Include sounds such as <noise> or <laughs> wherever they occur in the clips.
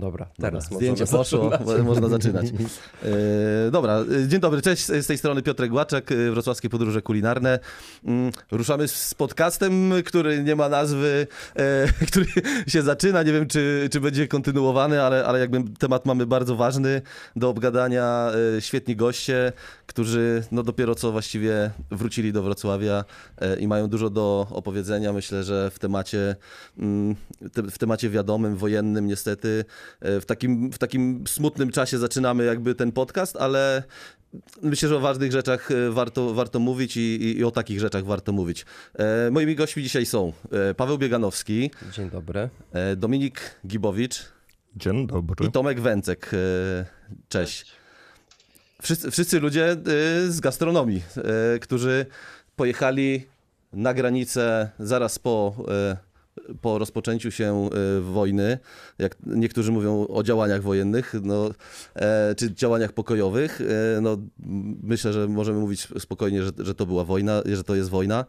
Dobra, teraz Dobra, zdjęcie poszło, zaczynać. <laughs> można zaczynać. <laughs> E, dobra, e, dzień dobry, cześć, z tej strony Piotrek Łaczek, e, Wrocławskie Podróże Kulinarne. Mm, Ruszamy z podcastem, który nie ma nazwy, e, <laughs> który się zaczyna, nie wiem czy, czy będzie kontynuowany, ale, ale jakby temat mamy bardzo ważny do obgadania, e, świetni goście, którzy no dopiero co właściwie wrócili do Wrocławia i mają dużo do opowiedzenia, myślę, że w temacie, mm, w temacie wiadomym, wojennym niestety, w takim, w takim smutnym czasie zaczynamy jakby ten podcast, ale myślę, że o ważnych rzeczach e, warto, warto mówić i, i, i o takich rzeczach warto mówić. E, Moimi gośćmi dzisiaj są e, Paweł Bieganowski, Dzień dobry. e, Dominik Gibowicz Dzień dobry. i Tomek Węcek. E, Cześć. Wszyscy, wszyscy ludzie e, z gastronomii, e, którzy pojechali na granicę zaraz po, e, po rozpoczęciu się e, wojny, jak niektórzy mówią o działaniach wojennych, no, e, czy działaniach pokojowych. E, No, myślę, że możemy mówić spokojnie, że, że to była wojna, że to jest wojna.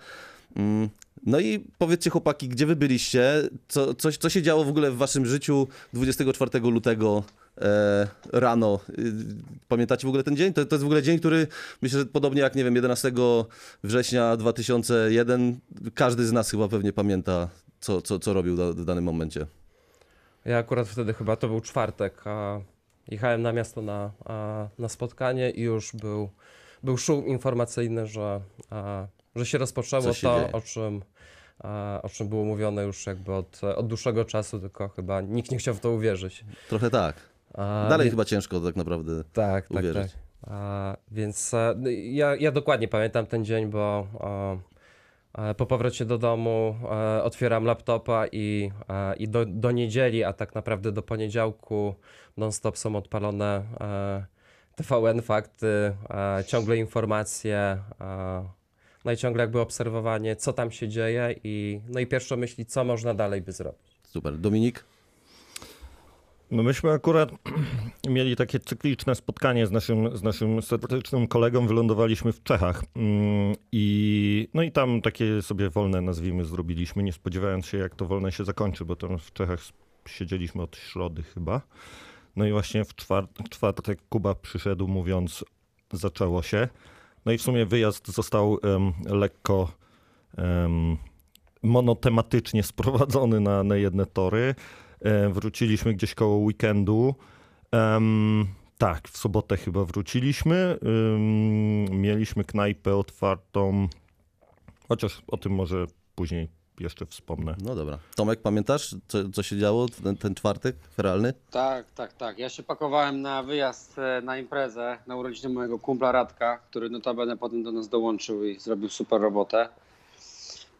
Mm, No i powiedzcie chłopaki, gdzie wy byliście? Co, coś, co się działo w ogóle w waszym życiu 24 lutego e, rano? Y, Pamiętacie w ogóle ten dzień? To, to jest w ogóle dzień, który myślę, że podobnie jak, nie wiem, 11 września 2001, każdy z nas chyba pewnie pamięta, co, co, co robił da- w danym momencie. Ja akurat wtedy chyba to był czwartek, a jechałem na miasto na, a, na spotkanie i już był, był szum informacyjny, że, a, że się rozpoczęło się to, dzieje? o czym, a, o czym było mówione już jakby od, od dłuższego czasu, tylko chyba nikt nie chciał w to uwierzyć. Trochę tak. A, Dalej chyba ciężko tak naprawdę. Tak, tak, uwierzyć. tak. A, więc e, no ja, ja dokładnie pamiętam ten dzień, bo e, po powrocie do domu e, otwieram laptopa i, e, i do, do niedzieli, a tak naprawdę do poniedziałku non-stop są odpalone e, TVN fakty, e, ciągle informacje, e, no i ciągle jakby obserwowanie, co tam się dzieje i no i pierwsze myśli, co można dalej by zrobić. Super. Dominik? No myśmy akurat <clears throat> mieli takie cykliczne spotkanie z naszym, z naszym serdecznym kolegą. Wylądowaliśmy w Czechach. Mm, I, no i tam takie sobie wolne, nazwijmy, zrobiliśmy, nie spodziewając się, jak to wolne się zakończy, bo tam w Czechach siedzieliśmy od środy chyba. No i właśnie w czwartek, Kuba przyszedł mówiąc, zaczęło się. No i w sumie wyjazd został em, lekko em, monotematycznie <laughs> sprowadzony na, na jedne tory. E, Wróciliśmy gdzieś koło weekendu. Tak, w sobotę chyba wróciliśmy. Mieliśmy knajpę otwartą, chociaż o tym może później jeszcze wspomnę. No dobra. Tomek, pamiętasz, co, co się działo ten, ten czwartek realny? Tak, tak, tak. Ja się pakowałem na wyjazd e, na imprezę na urodziny mojego kumpla Radka, który notabene potem do nas dołączył i zrobił super robotę.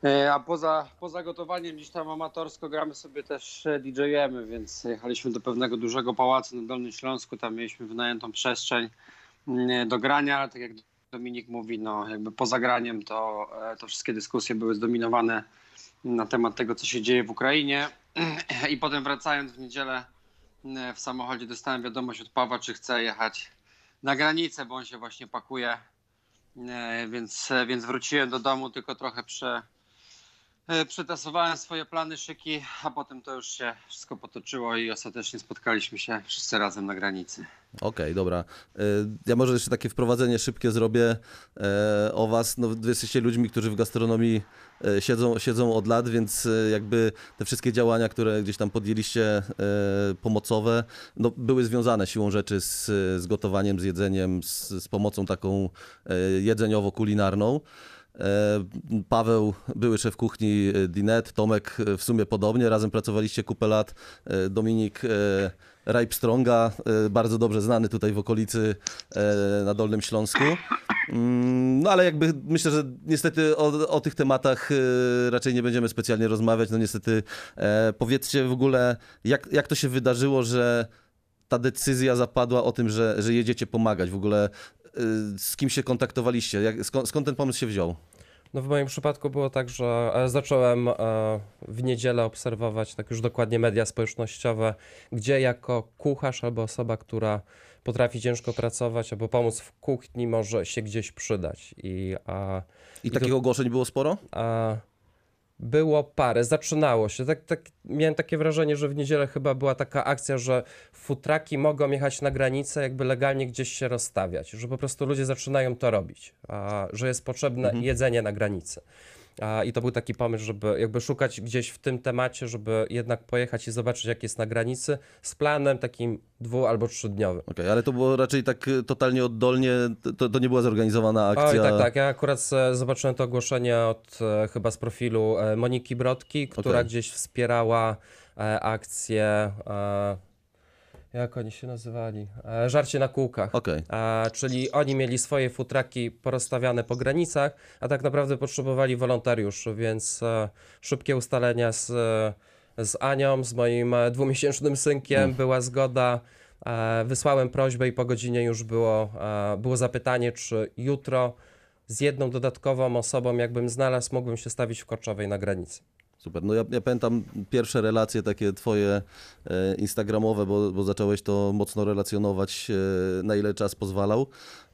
E, A poza, poza gotowaniem gdzieś tam amatorsko gramy sobie też e, DJ-emy, więc jechaliśmy do pewnego dużego pałacu na Dolnym Śląsku, tam mieliśmy wynajętą przestrzeń mm, do grania, ale tak jak Dominik mówi, no jakby poza graniem to, e, to wszystkie dyskusje były zdominowane na temat tego, co się dzieje w Ukrainie. <clears throat> I potem wracając w niedzielę e, w samochodzie dostałem wiadomość od Pawła, czy chce jechać na granicę, bo on się właśnie pakuje. Więc, więc wróciłem do domu, tylko trochę prze, przetasowałem swoje plany, szyki, a potem to już się wszystko potoczyło i ostatecznie spotkaliśmy się wszyscy razem na granicy. Okej, dobra. Y, Ja może jeszcze takie wprowadzenie szybkie zrobię e, o was. No, wy jesteście ludźmi, którzy w gastronomii e, siedzą, siedzą od lat, więc e, jakby te wszystkie działania, które gdzieś tam podjęliście e, pomocowe, no, były związane siłą rzeczy z, z gotowaniem, z jedzeniem, z, z pomocą taką e, jedzeniowo-kulinarną. E, Paweł, były szef kuchni e, Dinet, Tomek e, w sumie podobnie, razem pracowaliście kupę lat. Dominik Rajpstronga, bardzo dobrze znany tutaj w okolicy na Dolnym Śląsku. Mm, No ale jakby myślę, że niestety o, o tych tematach raczej nie będziemy specjalnie rozmawiać. No niestety powiedzcie w ogóle, jak, jak to się wydarzyło, że ta decyzja zapadła o tym, że, że jedziecie pomagać. W ogóle e, z kim się kontaktowaliście? Jak, skąd, skąd ten pomysł się wziął? No w moim przypadku było tak, że e, zacząłem e, w niedzielę obserwować tak już dokładnie media społecznościowe, gdzie jako kucharz albo osoba, która potrafi ciężko pracować albo pomóc w kuchni może się gdzieś przydać. I, a, I, I takich to- ogłoszeń było sporo? a było parę, zaczynało się. Tak, tak, miałem takie wrażenie, że w niedzielę chyba była taka akcja, że futraki mogą jechać na granicę, jakby legalnie gdzieś się rozstawiać, że po prostu ludzie zaczynają to robić, a, że jest potrzebne jedzenie na granicy. I to był taki pomysł, żeby jakby szukać gdzieś w tym temacie, żeby jednak pojechać i zobaczyć, jak jest na granicy, z planem takim dwu- albo trzydniowym. Okej, ale to było raczej tak y, totalnie oddolnie, to, to nie była zorganizowana akcja. Oj, tak, tak. Ja akurat e, zobaczyłem to ogłoszenie od e, chyba z profilu e, Moniki Brodki, która Okej. gdzieś wspierała akcję. Jak oni się nazywali? E, żarcie na kółkach. Okej. E, czyli oni mieli swoje futraki porozstawiane po granicach, a tak naprawdę potrzebowali wolontariuszy, więc e, szybkie ustalenia z, e, z Anią, z moim e, dwumiesięcznym synkiem, była zgoda. E, wysłałem prośbę i po godzinie już było, było zapytanie, czy jutro z jedną dodatkową osobą, jakbym znalazł, mógłbym się stawić w Korczowej na granicy. Super. No ja, ja pamiętam pierwsze relacje takie twoje e, instagramowe, bo, bo zacząłeś to mocno relacjonować, e, na ile czas pozwalał.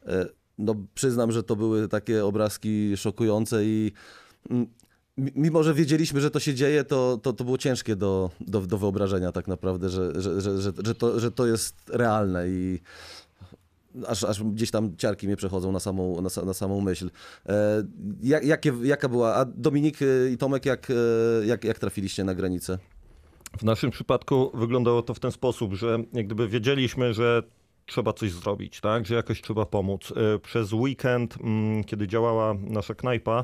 E, no przyznam, że to były takie obrazki szokujące i mm, mi- mimo, że wiedzieliśmy, że to się dzieje, to, to, to było ciężkie do, do, do wyobrażenia tak naprawdę, że, że, że, że, to, że to jest realne i aż, aż gdzieś tam ciarki mnie przechodzą na samą, na, na samą myśl. E, jak, jakie, jaka była, a Dominik e, i Tomek, jak, e, jak, jak trafiliście na granicę? W naszym przypadku wyglądało to w ten sposób, że jak gdyby wiedzieliśmy, że trzeba coś zrobić, tak? że jakoś trzeba pomóc. E, Przez weekend, mm, kiedy działała nasza knajpa,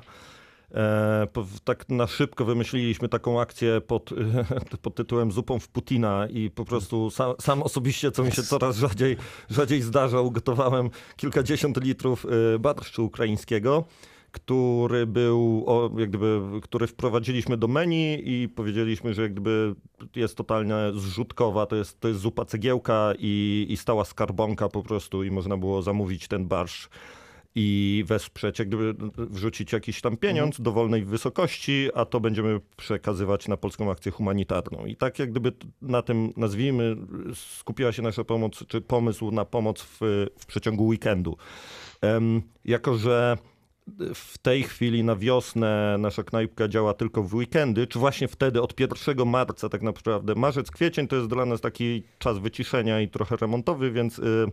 tak na szybko wymyśliliśmy taką akcję pod, <laughs> pod tytułem Zupą w Putina i po prostu sam, sam osobiście, co mi się coraz rzadziej, rzadziej zdarza, ugotowałem kilkadziesiąt litrów e, barszczu ukraińskiego który był, o, jak gdyby, który wprowadziliśmy do menu i powiedzieliśmy, że jak gdyby jest totalnie zrzutkowa, to jest, to jest zupa cegiełka i, i stała skarbonka po prostu i można było zamówić ten barsz i wesprzeć, jak gdyby wrzucić jakiś tam pieniądz dowolnej wysokości, a to będziemy przekazywać na polską akcję humanitarną. I tak jak gdyby na tym, nazwijmy, skupiła się nasza pomoc, czy pomysł na pomoc w, w przeciągu weekendu. Em, jako, że w tej chwili na wiosnę nasza knajpka działa tylko w weekendy, czy właśnie wtedy od 1 marca tak naprawdę, marzec, kwiecień to jest dla nas taki czas wyciszenia i trochę remontowy, więc, y,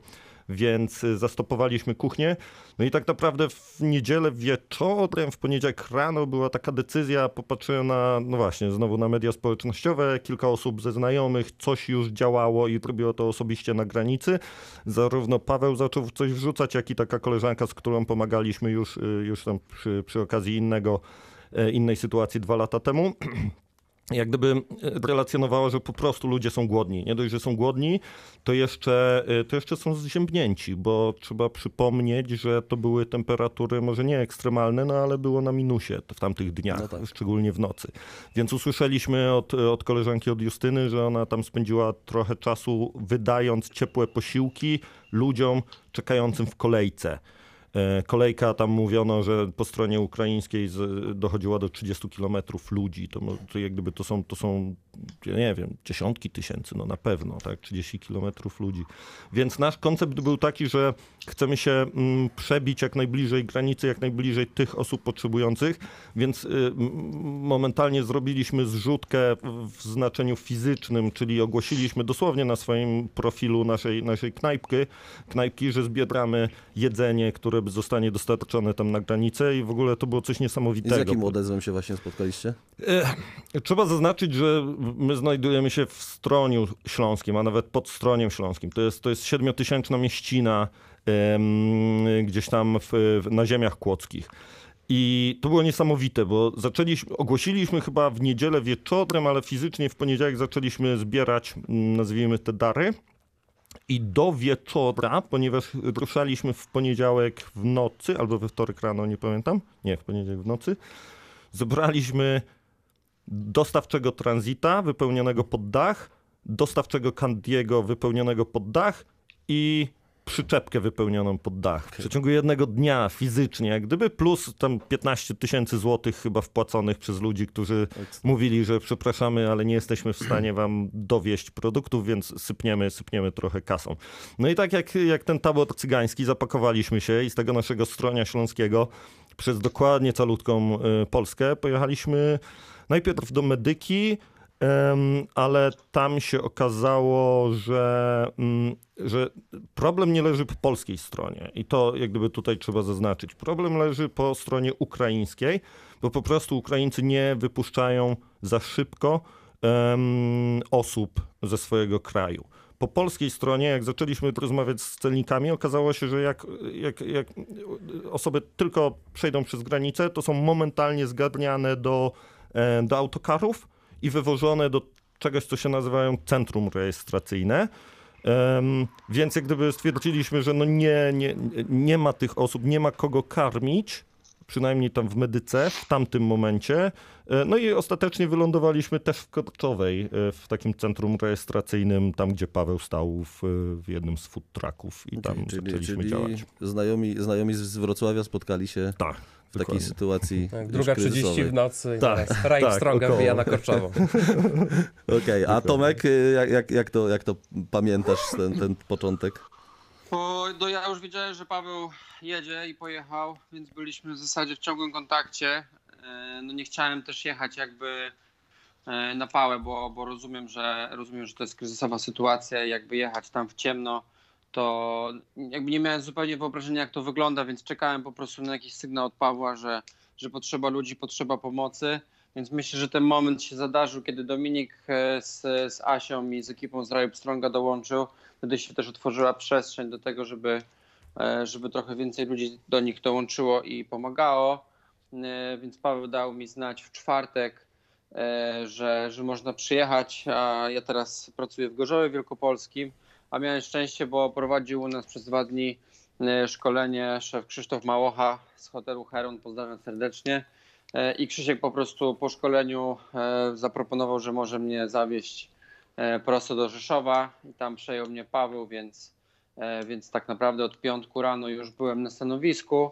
więc y, zastopowaliśmy kuchnię. No i tak naprawdę w niedzielę wieczorem, w poniedziałek rano była taka decyzja, popatrzyłem na, no właśnie, znowu na media społecznościowe, kilka osób ze znajomych, coś już działało i robiło to osobiście na granicy. Zarówno Paweł zaczął coś wrzucać, jak i taka koleżanka, z którą pomagaliśmy już, y, już tam przy, przy okazji innego, e, innej sytuacji dwa lata temu. <clears throat> Jak gdyby e, relacjonowała, że po prostu ludzie są głodni. Nie dość, że są głodni, to jeszcze, e, to jeszcze są zziębnięci, bo trzeba przypomnieć, że to były temperatury może nie ekstremalne, no ale było na minusie w tamtych dniach, No tak. szczególnie w nocy. Więc usłyszeliśmy od, od koleżanki, od Justyny, że ona tam spędziła trochę czasu wydając ciepłe posiłki ludziom czekającym w kolejce. E, Kolejka tam mówiono, że po stronie ukraińskiej z, dochodziła do 30 kilometrów ludzi. To, to jak gdyby to są, to są, ja nie wiem, dziesiątki tysięcy, no na pewno, tak, 30 kilometrów ludzi. Więc nasz koncept był taki, że chcemy się mm, przebić jak najbliżej granicy, jak najbliżej tych osób potrzebujących, więc y, momentalnie zrobiliśmy zrzutkę w- w znaczeniu fizycznym, czyli ogłosiliśmy dosłownie na swoim profilu naszej, naszej knajpki, knajpki, że zbieramy jedzenie, które zostanie dostarczone tam na granicę i w ogóle to było coś I niesamowitego. z jakim odezwem się właśnie spotkaliście? E, Trzeba zaznaczyć, że my znajdujemy się w Stroniu Śląskim, a nawet pod Stroniem Śląskim. To jest, to jest siedmiotysięczna mieścina gdzieś tam w, w, na ziemiach kłodzkich. I to było niesamowite, bo zaczęliśmy, ogłosiliśmy chyba w niedzielę wieczorem, ale fizycznie w poniedziałek zaczęliśmy zbierać, mm, nazwijmy te dary. I do wieczora, ponieważ ruszaliśmy w poniedziałek w nocy, albo we wtorek rano, nie pamiętam, nie, w poniedziałek w nocy, zebraliśmy dostawczego tranzita wypełnionego pod dach, dostawczego candiego wypełnionego pod dach i przyczepkę wypełnioną pod dach. W przeciągu jednego dnia fizycznie, jak gdyby, plus tam 15 tysięcy złotych chyba wpłaconych przez ludzi, którzy mówili, że przepraszamy, ale nie jesteśmy w stanie wam dowieść produktów, więc sypniemy, sypniemy trochę kasą. No i tak jak, jak ten tabor cygański, zapakowaliśmy się i z tego naszego stronia śląskiego przez dokładnie calutką y, Polskę pojechaliśmy najpierw do medyki, ale tam się okazało, że, mm, że problem nie leży po polskiej stronie i to jak gdyby tutaj trzeba zaznaczyć. Problem leży po stronie ukraińskiej, bo po prostu Ukraińcy nie wypuszczają za szybko osób ze swojego kraju. Po polskiej stronie, jak zaczęliśmy rozmawiać z celnikami, okazało się, że jak, jak, jak osoby tylko przejdą przez granicę, to są momentalnie zgarniane do, do autokarów i wywożone do czegoś, co się nazywają centrum rejestracyjne. Em, więc jak gdyby stwierdziliśmy, że no nie, nie, nie ma tych osób, nie ma kogo karmić, przynajmniej tam w medyce w tamtym momencie. E, No i ostatecznie wylądowaliśmy też w Korczowej, e, w takim centrum rejestracyjnym, tam gdzie Paweł stał w, w jednym z food trucków i tam zaczęliśmy działać. Znajomi, znajomi z Wrocławia spotkali się Tak, w takiej dokładnie. sytuacji Tak, druga 30 kryzysowej. w nocy. Tak, Tak, Raj tak, Stronga około. wbija na Korczową. <laughs> Okej, a Tomek, y, jak, jak, jak, to, jak to pamiętasz ten, ten początek? Bo do, ja już wiedziałem, że Paweł jedzie i pojechał, więc byliśmy w zasadzie w ciągłym kontakcie. E, No nie chciałem też jechać jakby e, na pałę, bo, bo rozumiem, że rozumiem, że to jest kryzysowa sytuacja i jakby jechać tam w ciemno, to jakby nie miałem zupełnie wyobrażenia, jak to wygląda, więc czekałem po prostu na jakiś sygnał od Pawła, że, że potrzeba ludzi, potrzeba pomocy. Więc myślę, że ten moment się zadarzył, kiedy Dominik e, z, z Asią i z ekipą z Raju Stronga dołączył. Wtedy się też otworzyła przestrzeń do tego, żeby, e, żeby trochę więcej ludzi do nich dołączyło i pomagało. E, Więc Paweł dał mi znać w czwartek, że, że można przyjechać, a ja teraz pracuję w Gorzowie Wielkopolskim, a miałem szczęście, bo prowadził u nas przez dwa dni szkolenie szef Krzysztof Małocha z hotelu Heron, pozdrawiam serdecznie. E, I Krzysiek po prostu po szkoleniu e, zaproponował, że może mnie zawieźć e, prosto do Rzeszowa i tam przejął mnie Paweł, więc, więc tak naprawdę od piątku rano już byłem na stanowisku.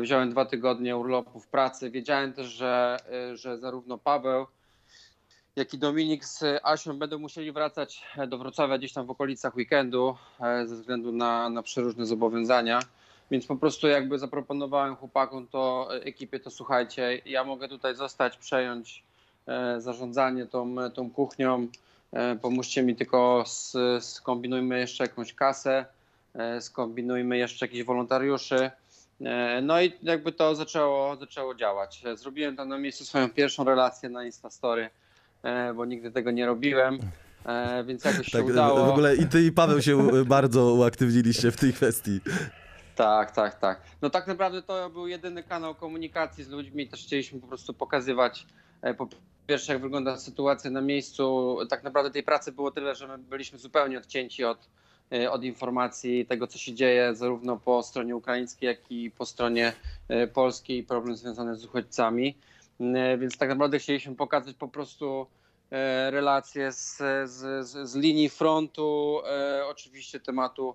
Wziąłem dwa tygodnie urlopu w pracy. Wiedziałem też, że, że zarówno Paweł, jak i Dominik z Asią będą musieli wracać do Wrocławia gdzieś tam w okolicach weekendu ze względu na, na przeróżne zobowiązania. Więc po prostu jakby zaproponowałem chłopakom to e, ekipie, to słuchajcie, ja mogę tutaj zostać, przejąć e, zarządzanie tą, tą kuchnią. E, pomóżcie mi tylko skombinujmy jeszcze jakąś kasę, skombinujmy jeszcze jakichś wolontariuszy. No i jakby to zaczęło, zaczęło działać. Zrobiłem tam na miejscu swoją pierwszą relację na Instastory, bo nigdy tego nie robiłem. Więc jakoś się Tak, udało. w ogóle i ty i Paweł się bardzo uaktywniliście w tej kwestii. Tak, tak, tak. No tak naprawdę to był jedyny kanał komunikacji z ludźmi. Też chcieliśmy po prostu pokazywać e, po pierwsze jak wygląda sytuacja na miejscu. Tak naprawdę tej pracy było tyle, że my byliśmy zupełnie odcięci od, e, od informacji tego, co się dzieje zarówno po stronie ukraińskiej, jak i po stronie e, polskiej. Problem związany z uchodźcami. E, Więc tak naprawdę chcieliśmy pokazać po prostu relacje z, z, z, linii frontu, oczywiście tematu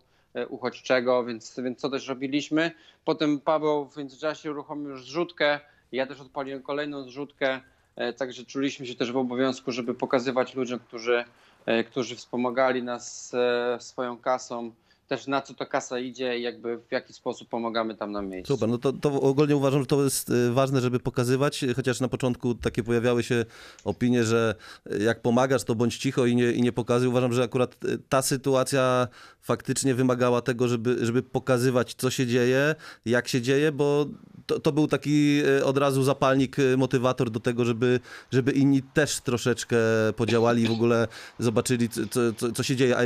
uchodźczego, więc, więc co też robiliśmy. Potem Paweł w międzyczasie uruchomił już zrzutkę, ja też odpaliłem kolejną zrzutkę, e, także czuliśmy się też w obowiązku, żeby pokazywać ludziom, którzy, e, którzy wspomagali nas e, swoją kasą, też na co ta kasa idzie i jakby w jaki sposób pomagamy tam na miejscu. Super, no to, to ogólnie uważam, że to jest y, ważne, żeby pokazywać, chociaż na początku takie pojawiały się opinie, że jak pomagasz, to bądź cicho i nie, i nie pokazuj. Uważam, że akurat y, ta sytuacja faktycznie wymagała tego, żeby, żeby pokazywać, co się dzieje, jak się dzieje, bo to, to był taki y, od razu zapalnik, motywator do tego, żeby, żeby inni też troszeczkę podziałali i w ogóle zobaczyli, co- co, co się dzieje. A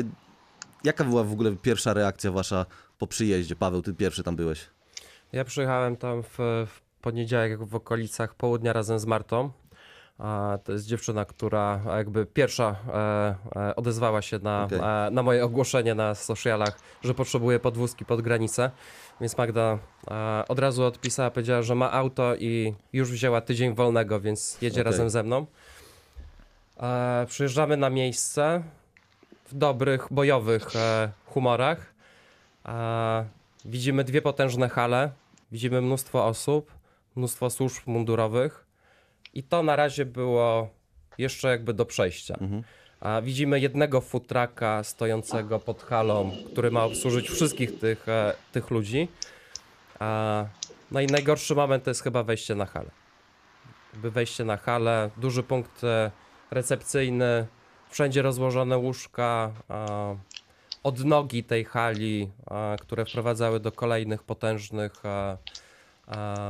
jaka była w ogóle pierwsza reakcja wasza po przyjeździe? Paweł, ty pierwszy tam byłeś. Ja przyjechałem tam w, w poniedziałek w okolicach południa razem z Martą. To jest dziewczyna, która jakby pierwsza e, e, odezwała się na, Okej. e, na moje ogłoszenie na socialach, że potrzebuje podwózki pod granicę. Więc Magda od razu odpisała, powiedziała, że ma auto i już wzięła tydzień wolnego, więc jedzie Okej. razem ze mną. Przyjeżdżamy na miejsce w dobrych, bojowych e, humorach. E, widzimy dwie potężne hale, widzimy mnóstwo osób, mnóstwo służb mundurowych i to na razie było jeszcze jakby do przejścia. Mhm. A widzimy jednego food trucka stojącego pod halą, który ma obsłużyć wszystkich tych, e, tych ludzi. A, no i najgorszy moment to jest chyba wejście na halę. jakby wejście na halę, duży punkt e, recepcyjny, wszędzie rozłożone łóżka, odnogi tej hali, które wprowadzały do kolejnych potężnych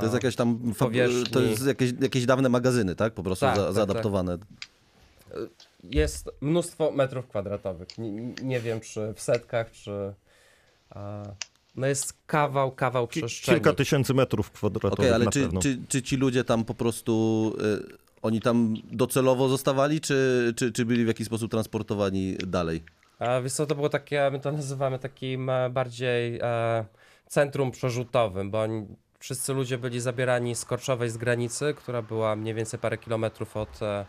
To jest jakaś tam, powierzchni. to jest jakieś, jakieś dawne magazyny, tak? Po prostu Tak, za, tak, zaadaptowane. jest mnóstwo metrów kwadratowych. Nie, nie wiem, czy w setkach, czy. No jest kawał, kawał przestrzeni. Kilka tysięcy metrów kwadratowych Okej, ale na czy, pewno. czy, czy ci ludzie tam po prostu, y, oni tam docelowo zostawali, czy, czy, czy byli w jakiś sposób transportowani dalej? A wiesz co, to było takie, my to nazywamy takim e, bardziej e, centrum przerzutowym, bo oni, wszyscy ludzie byli zabierani z Korczowej z granicy, która była mniej więcej parę kilometrów od, e,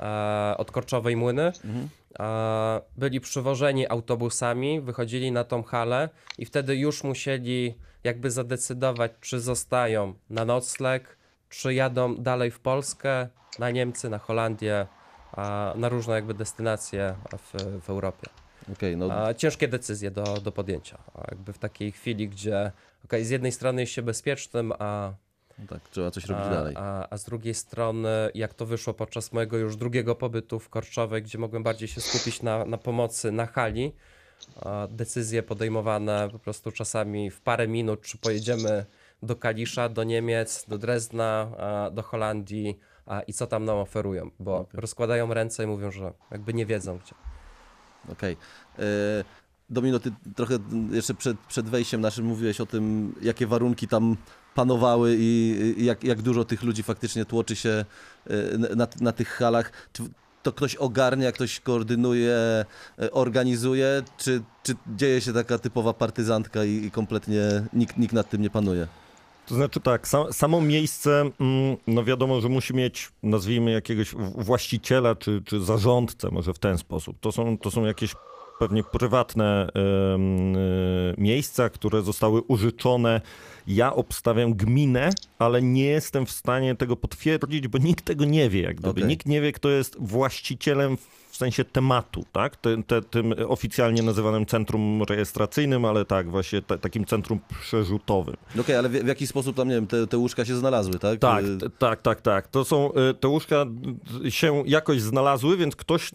e, od Korczowej Młyny. E, byli przywożeni autobusami, wychodzili na tą halę i wtedy już musieli jakby zadecydować, czy zostają na nocleg, czy jadą dalej w Polskę, na Niemcy, na Holandię, a na różne jakby destynacje w, w Europie. Okej, no ciężkie decyzje do, do podjęcia. Jakby w takiej chwili, gdzie okej, z jednej strony jest się bezpiecznym, a, tak, trzeba coś robić a, dalej. a, a z drugiej strony, jak to wyszło podczas mojego już drugiego pobytu w Korczowej, gdzie mogłem bardziej się skupić na, na pomocy na hali, decyzje podejmowane po prostu czasami w parę minut, czy pojedziemy do Kalisza, do Niemiec, do Drezna, do Holandii i co tam nam oferują, bo rozkładają ręce i mówią, że jakby nie wiedzą gdzie. Okej. E, Domino, ty trochę jeszcze przed, przed wejściem naszym mówiłeś o tym, jakie warunki tam panowały i, i jak, jak dużo tych ludzi faktycznie tłoczy się e, na, na tych halach. Czy to ktoś ogarnia, ktoś koordynuje, e, organizuje, czy, czy dzieje się taka typowa partyzantka i, i kompletnie nikt, nikt nad tym nie panuje? To znaczy tak, sa, samo miejsce, mm, no wiadomo, że musi mieć, nazwijmy jakiegoś właściciela czy, czy zarządcę, może w ten sposób. To są, to są jakieś pewnie prywatne em, y, miejsca, które zostały użyczone. Ja obstawiam gminę, ale nie jestem w stanie tego potwierdzić, bo nikt tego nie wie, jak gdyby. Okej. Nikt nie wie, kto jest właścicielem sensie tematu, tak? Te, te, tym oficjalnie nazywanym centrum rejestracyjnym, ale tak, właśnie ta- takim centrum przerzutowym. Okej, ale w, w jaki sposób tam, nie wiem, te, te łóżka się znalazły, tak? Tak, t- tak, tak, tak. To są, y, te łóżka y, się jakoś znalazły, więc ktoś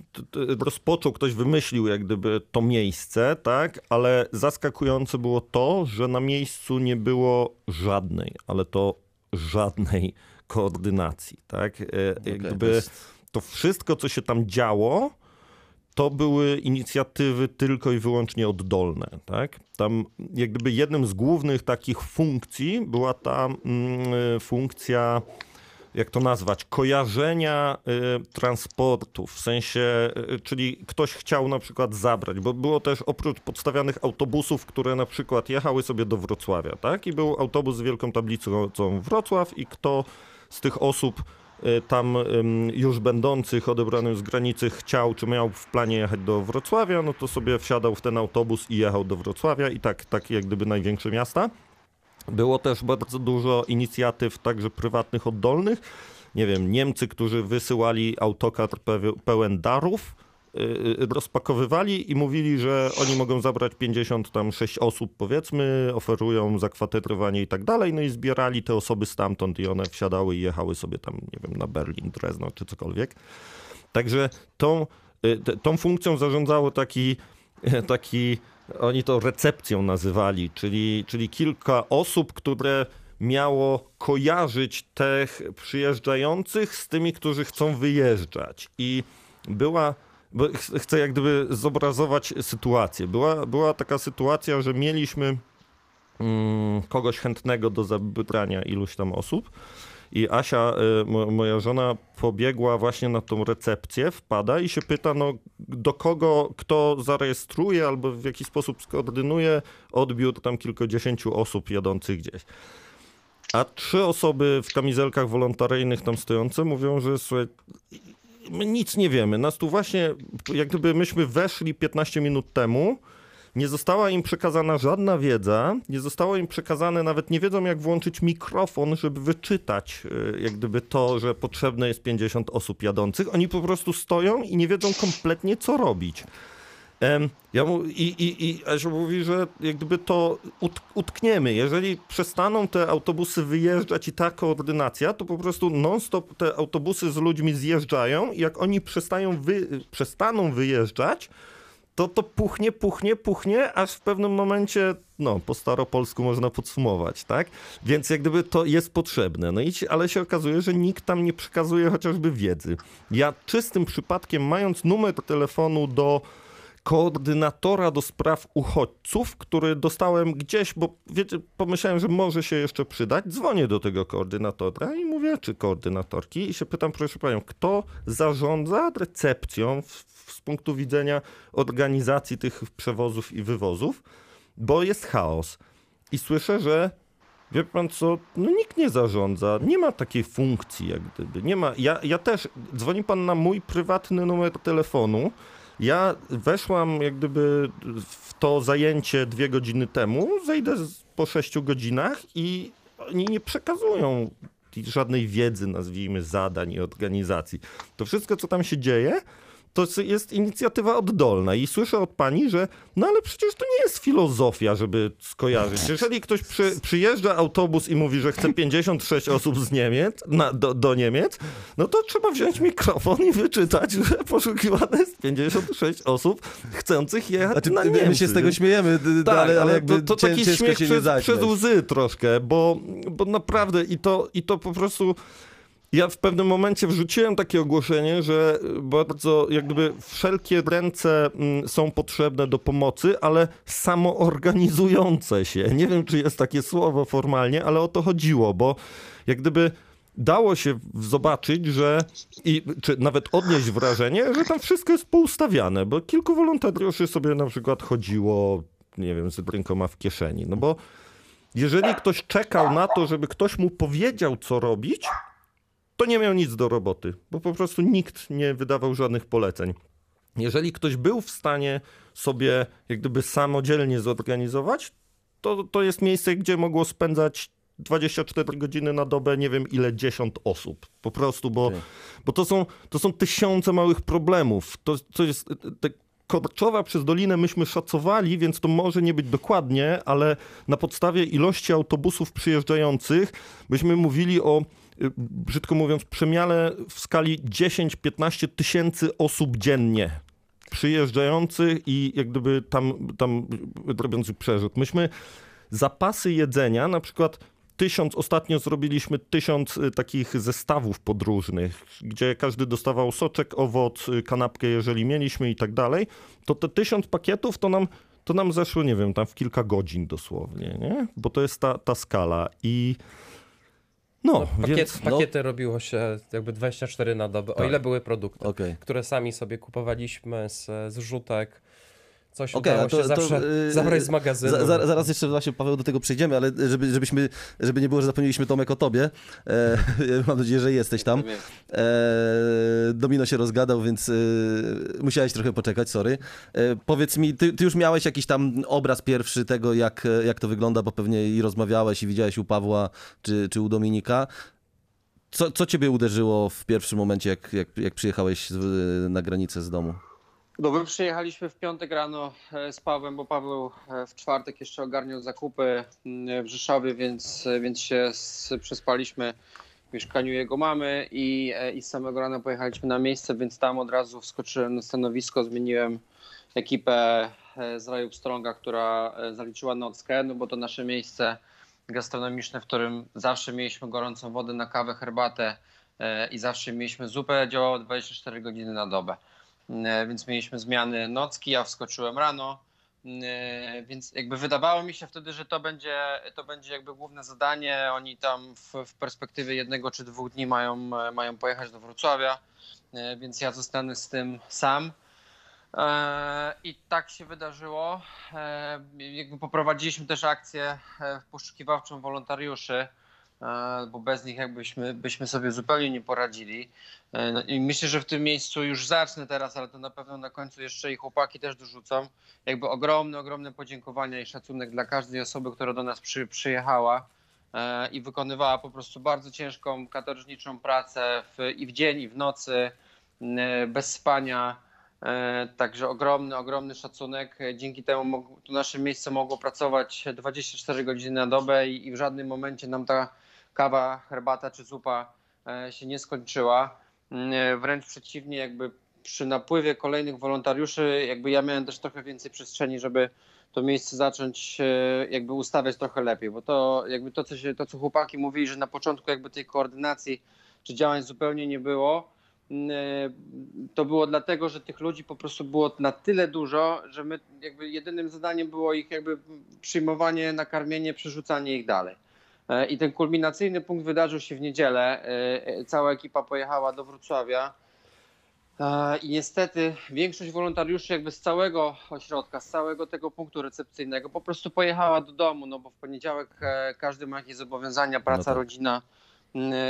rozpoczął, ktoś wymyślił jak gdyby to miejsce, tak, ale zaskakujące było to, że na miejscu nie było żadnej, ale to żadnej koordynacji, tak. Y, Jak okej, to wszystko, co się tam działo, to były inicjatywy tylko i wyłącznie oddolne, tak? Tam jak gdyby jednym z głównych takich funkcji była ta mm, y, funkcja, jak to nazwać, kojarzenia y, transportu, w sensie, y, czyli ktoś chciał na przykład zabrać, bo było też oprócz podstawianych autobusów, które na przykład jechały sobie do Wrocławia, tak? I był autobus z wielką tablicą Wrocław i kto z tych osób tam ym, już będących odebranym z granicy chciał, czy miał w planie jechać do Wrocławia, no to sobie wsiadał w ten autobus i jechał do Wrocławia i tak, tak jak gdyby największe miasta. Było też bardzo dużo inicjatyw, także prywatnych, oddolnych. Nie wiem, Niemcy, którzy wysyłali autokar peł- pełen darów, y, rozpakowywali i mówili, że oni mogą zabrać 56 osób, powiedzmy, oferują zakwaterowanie i tak dalej, no i zbierali te osoby stamtąd i one wsiadały i jechały sobie tam, nie wiem, na Berlin, Drezno czy cokolwiek. Także tą, y, tą funkcją zarządzało taki, <laughs> taki, oni to recepcją nazywali, czyli, czyli kilka osób, które miało kojarzyć tych przyjeżdżających z tymi, którzy chcą wyjeżdżać. I była, bo ch- chcę jak gdyby zobrazować sytuację. Była, była taka sytuacja, że mieliśmy mm, kogoś chętnego do zabrania iluś tam osób. I Asia, mo- moja żona, pobiegła właśnie na tą recepcję, wpada i się pyta, no do kogo, kto zarejestruje albo w jaki sposób skoordynuje odbiór tam kilkudziesięciu osób jadących gdzieś. A trzy osoby w kamizelkach wolontaryjnych tam stojące mówią, że my nic nie wiemy. Nas tu właśnie, jak gdyby myśmy weszli 15 minut temu, nie została im przekazana żadna wiedza, nie zostało im przekazane, nawet nie wiedzą jak włączyć mikrofon, żeby wyczytać y, jak gdyby to, że potrzebne jest 50 osób jadących. Oni po prostu stoją i nie wiedzą kompletnie co robić. Ja mu, i, i, I Azio mówi, że jak gdyby to ut, utkniemy. Jeżeli przestaną te autobusy wyjeżdżać i ta koordynacja, to po prostu non-stop te autobusy z ludźmi zjeżdżają i jak oni przestają wy, przestaną wyjeżdżać, to to puchnie, puchnie, puchnie, aż w pewnym momencie, no, po staropolsku można podsumować, tak? Więc jak gdyby to jest potrzebne. No i, ale się okazuje, że nikt tam nie przekazuje chociażby wiedzy. Ja czystym przypadkiem, mając numer telefonu do koordynatora do spraw uchodźców, który dostałem gdzieś, bo wiecie, pomyślałem, że może się jeszcze przydać. Dzwonię do tego koordynatora i mówię, czy koordynatorki, i się pytam, proszę panią, kto zarządza recepcją w, z punktu widzenia organizacji tych przewozów i wywozów, bo jest chaos. I słyszę, że Wie pan co, no nikt nie zarządza, nie ma takiej funkcji jak gdyby, nie ma, ja, ja też, dzwoni pan na mój prywatny numer telefonu, ja weszłam jak gdyby w to zajęcie dwie godziny temu, zejdę po sześciu godzinach i oni nie przekazują żadnej wiedzy, nazwijmy, zadań i organizacji. To wszystko, co tam się dzieje, to jest inicjatywa oddolna i słyszę od pani, że no ale przecież to nie jest filozofia, żeby skojarzyć. Jeżeli ktoś przy, przyjeżdża autobus i mówi, że chce 56 osób z Niemiec, na, do, do Niemiec, no to trzeba wziąć mikrofon i wyczytać, że poszukiwane jest 56 osób chcących jechać Znaczy, na Niemcy. my się z tego śmiejemy, Tak, ale, ale jakby to, to taki śmiech przez, przez łzy troszkę, bo, bo naprawdę i to, i to po prostu... Ja w pewnym momencie wrzuciłem takie ogłoszenie, że bardzo jak gdyby wszelkie ręce mm, są potrzebne do pomocy, ale samoorganizujące się. Nie wiem, czy jest takie słowo formalnie, ale o to chodziło, bo jak gdyby dało się zobaczyć, że i czy nawet odnieść wrażenie, że tam wszystko jest poustawiane, bo kilku wolontariuszy sobie na przykład chodziło, nie wiem, z rękoma w kieszeni. No bo jeżeli ktoś czekał na to, żeby ktoś mu powiedział, co robić, to nie miał nic do roboty, bo po prostu nikt nie wydawał żadnych poleceń. Jeżeli ktoś był w stanie sobie jak gdyby samodzielnie zorganizować, to, to jest miejsce, gdzie mogło spędzać 24 godziny na dobę, nie wiem ile, 10 osób. Po prostu, bo, bo to, są, to są tysiące małych problemów. To, to jest... Te, Korczowa przez Dolinę myśmy szacowali, więc to może nie być dokładnie, ale na podstawie ilości autobusów przyjeżdżających byśmy mówili o, brzydko mówiąc, przemiale w skali 10-15 tysięcy osób dziennie przyjeżdżających i jak gdyby tam, tam robiący przerzut. Myśmy zapasy jedzenia, na przykład tysiąc, ostatnio zrobiliśmy tysiąc y, takich zestawów podróżnych, gdzie każdy dostawał soczek, owoc, y, kanapkę, jeżeli mieliśmy i tak dalej, to te tysiąc pakietów to nam, to nam zeszło, nie wiem, tam w kilka godzin dosłownie, nie? Bo to jest ta, ta skala i no, No, pakiet, więc... pakiety robiło się jakby 24 na dobę, o Tak. ile były produkty, Okej. które sami sobie kupowaliśmy z, z rzutek. Coś Okej, udało to- się to, zawsze yy, zabrać z magazynu. Za, za, zaraz jeszcze właśnie, Paweł, do tego przejdziemy, ale żeby, żebyśmy, żeby nie było, że zapomnieliśmy Tomek o tobie. E, <laughs> mam nadzieję, że jesteś tam. E, Domino się rozgadał, więc e, musiałeś trochę poczekać, sorry. E, powiedz mi, ty, ty już miałeś jakiś tam obraz pierwszy tego, jak, jak to wygląda, bo pewnie i rozmawiałeś i widziałeś u Pawła czy, czy u Dominika. Co, co ciebie uderzyło w pierwszym momencie, jak, jak, jak przyjechałeś z, na granicę z domu? No my przyjechaliśmy w piątek rano e, z Pawłem, bo Paweł e, w czwartek jeszcze ogarniał zakupy mm, w Rzeszowie, więc, e, więc się s- przespaliśmy w mieszkaniu jego mamy i, i z samego rana pojechaliśmy na miejsce, więc tam od razu wskoczyłem na stanowisko, zmieniłem ekipę z Rajów Stronga, która zaliczyła nockę, no bo to nasze miejsce gastronomiczne, w którym zawsze mieliśmy gorącą wodę na kawę, herbatę i zawsze mieliśmy zupę, działało 24 godziny na dobę. E, więc mieliśmy zmiany nocki, ja wskoczyłem rano, e, więc jakby wydawało mi się wtedy, że to będzie, to będzie jakby główne zadanie. Oni tam w, w perspektywie jednego czy dwóch dni mają, mają pojechać do Wrocławia, e, więc ja zostanę z tym sam. I tak się wydarzyło. Jakby poprowadziliśmy też akcję poszukiwawczą wolontariuszy, bo bez nich jakbyśmy byśmy sobie zupełnie nie poradzili. E, no I myślę, że w tym miejscu już zacznę teraz, ale to na pewno na końcu jeszcze i chłopaki też dorzucą. Jakby ogromne, ogromne podziękowania i szacunek dla każdej osoby, która do nas przy, przyjechała e, i wykonywała po prostu bardzo ciężką, katorżniczą pracę w, i w dzień, i w nocy, e, bez spania. E, Także ogromny, ogromny szacunek. E, Dzięki temu to nasze miejsce mogło pracować 24 godziny na dobę i, i w żadnym momencie nam ta kawa, herbata czy zupa e, się nie skończyła. Mm, e, Wręcz przeciwnie, jakby przy napływie kolejnych wolontariuszy, jakby ja miałem też trochę więcej przestrzeni, żeby to miejsce zacząć e, jakby ustawiać trochę lepiej, bo to jakby to, co, się, to, co chłopaki mówili, że na początku jakby tej koordynacji czy działań zupełnie nie było, mm, to było dlatego, że tych ludzi po prostu było na tyle dużo, że my jakby jedynym zadaniem było ich jakby przyjmowanie, nakarmienie, przerzucanie ich dalej. E, I ten kulminacyjny punkt wydarzył się w niedzielę. E, e, Cała ekipa pojechała do Wrocławia. I niestety większość wolontariuszy jakby z całego ośrodka, z całego tego punktu recepcyjnego po prostu pojechała do domu, no bo w poniedziałek każdy ma jakieś zobowiązania, praca, tak. rodzina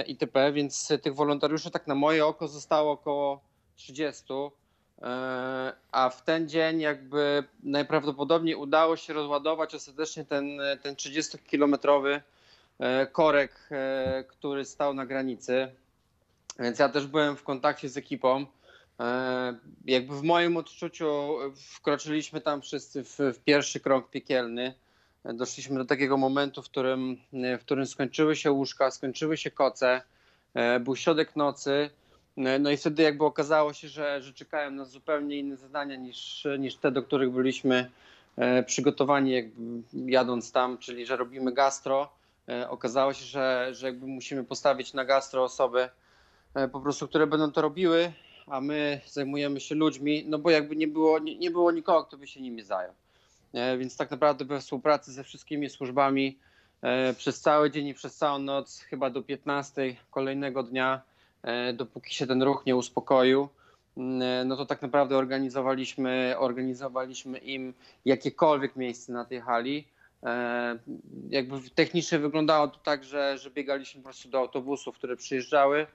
itp., więc tych wolontariuszy tak na moje oko zostało około 30. E, A w ten dzień jakby najprawdopodobniej udało się rozładować ostatecznie ten, ten 30-kilometrowy e, korek, e, który stał na granicy. Więc ja też byłem w kontakcie z ekipą. E, Jakby w moim odczuciu wkroczyliśmy tam wszyscy w, w pierwszy krąg piekielny. E, Doszliśmy do takiego momentu, w którym, w którym skończyły się łóżka, skończyły się koce, e, był środek nocy. E, No i wtedy jakby okazało się, że, że czekają nas zupełnie inne zadania niż, niż te, do których byliśmy e, przygotowani jakby jadąc tam, czyli że robimy gastro. E, Okazało się, że, że jakby musimy postawić na gastro osoby, e, po prostu, które będą to robiły, a my zajmujemy się ludźmi, no bo jakby nie było, nie, nie było nikogo, kto by się nimi zajął. E, Więc tak naprawdę we współpracy ze wszystkimi służbami przez cały dzień i przez całą noc, chyba do 15 kolejnego dnia, dopóki się ten ruch nie uspokoił, mm, no to tak naprawdę organizowaliśmy, organizowaliśmy im jakiekolwiek miejsce na tej hali. E, Jakby technicznie wyglądało to tak, że, że biegaliśmy po prostu do autobusów, które przyjeżdżały.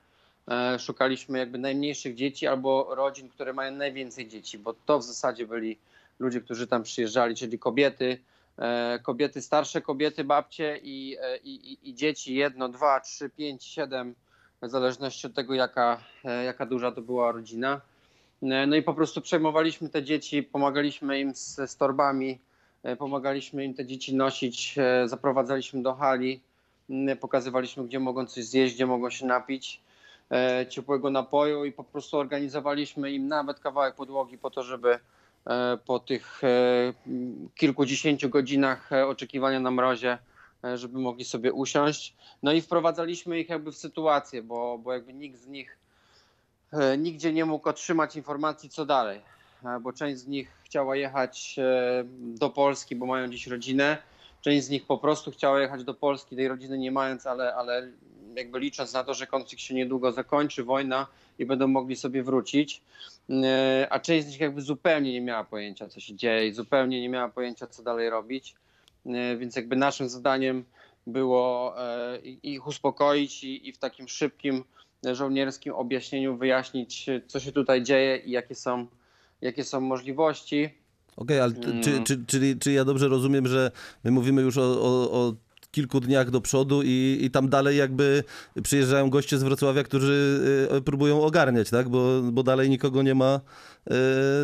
E, Szukaliśmy jakby najmniejszych dzieci albo rodzin, które mają najwięcej dzieci, bo to w zasadzie byli ludzie, którzy tam przyjeżdżali, czyli kobiety, e, kobiety, starsze kobiety, babcie i, i, i, dzieci, jedno, dwa, trzy, pięć, siedem, w zależności od tego, jaka, jaka duża to była rodzina. No i po prostu przejmowaliśmy te dzieci, pomagaliśmy im z, z torbami, pomagaliśmy im te dzieci nosić, e, zaprowadzaliśmy do hali, pokazywaliśmy, gdzie mogą coś zjeść, gdzie mogą się napić e, ciepłego napoju i po prostu organizowaliśmy im nawet kawałek podłogi po to, żeby e, po tych e, kilkudziesięciu godzinach e, oczekiwania na mrozie, e, żeby mogli sobie usiąść. No i wprowadzaliśmy ich jakby w sytuację, bo, bo jakby nikt z nich e, nigdzie nie mógł otrzymać informacji, co dalej. E, Bo część z nich chciała jechać e, do Polski, bo mają dziś rodzinę. Część z nich po prostu chciała jechać do Polski, tej rodziny nie mając, ale, ale jakby licząc na to, że konflikt się niedługo zakończy, wojna i będą mogli sobie wrócić. E, A część z nich jakby zupełnie nie miała pojęcia, co się dzieje i zupełnie nie miała pojęcia, co dalej robić. Więc jakby naszym zadaniem było ich uspokoić i, i w takim szybkim, żołnierskim objaśnieniu wyjaśnić, co się tutaj dzieje i jakie są, jakie są możliwości. Okej, ale ty- czy, Mm. czy, czy ja dobrze rozumiem, że my mówimy już o, o, o kilku dniach do przodu i, i tam dalej jakby przyjeżdżają goście z Wrocławia, którzy y, próbują ogarniać, tak? Bo, bo dalej nikogo nie ma y,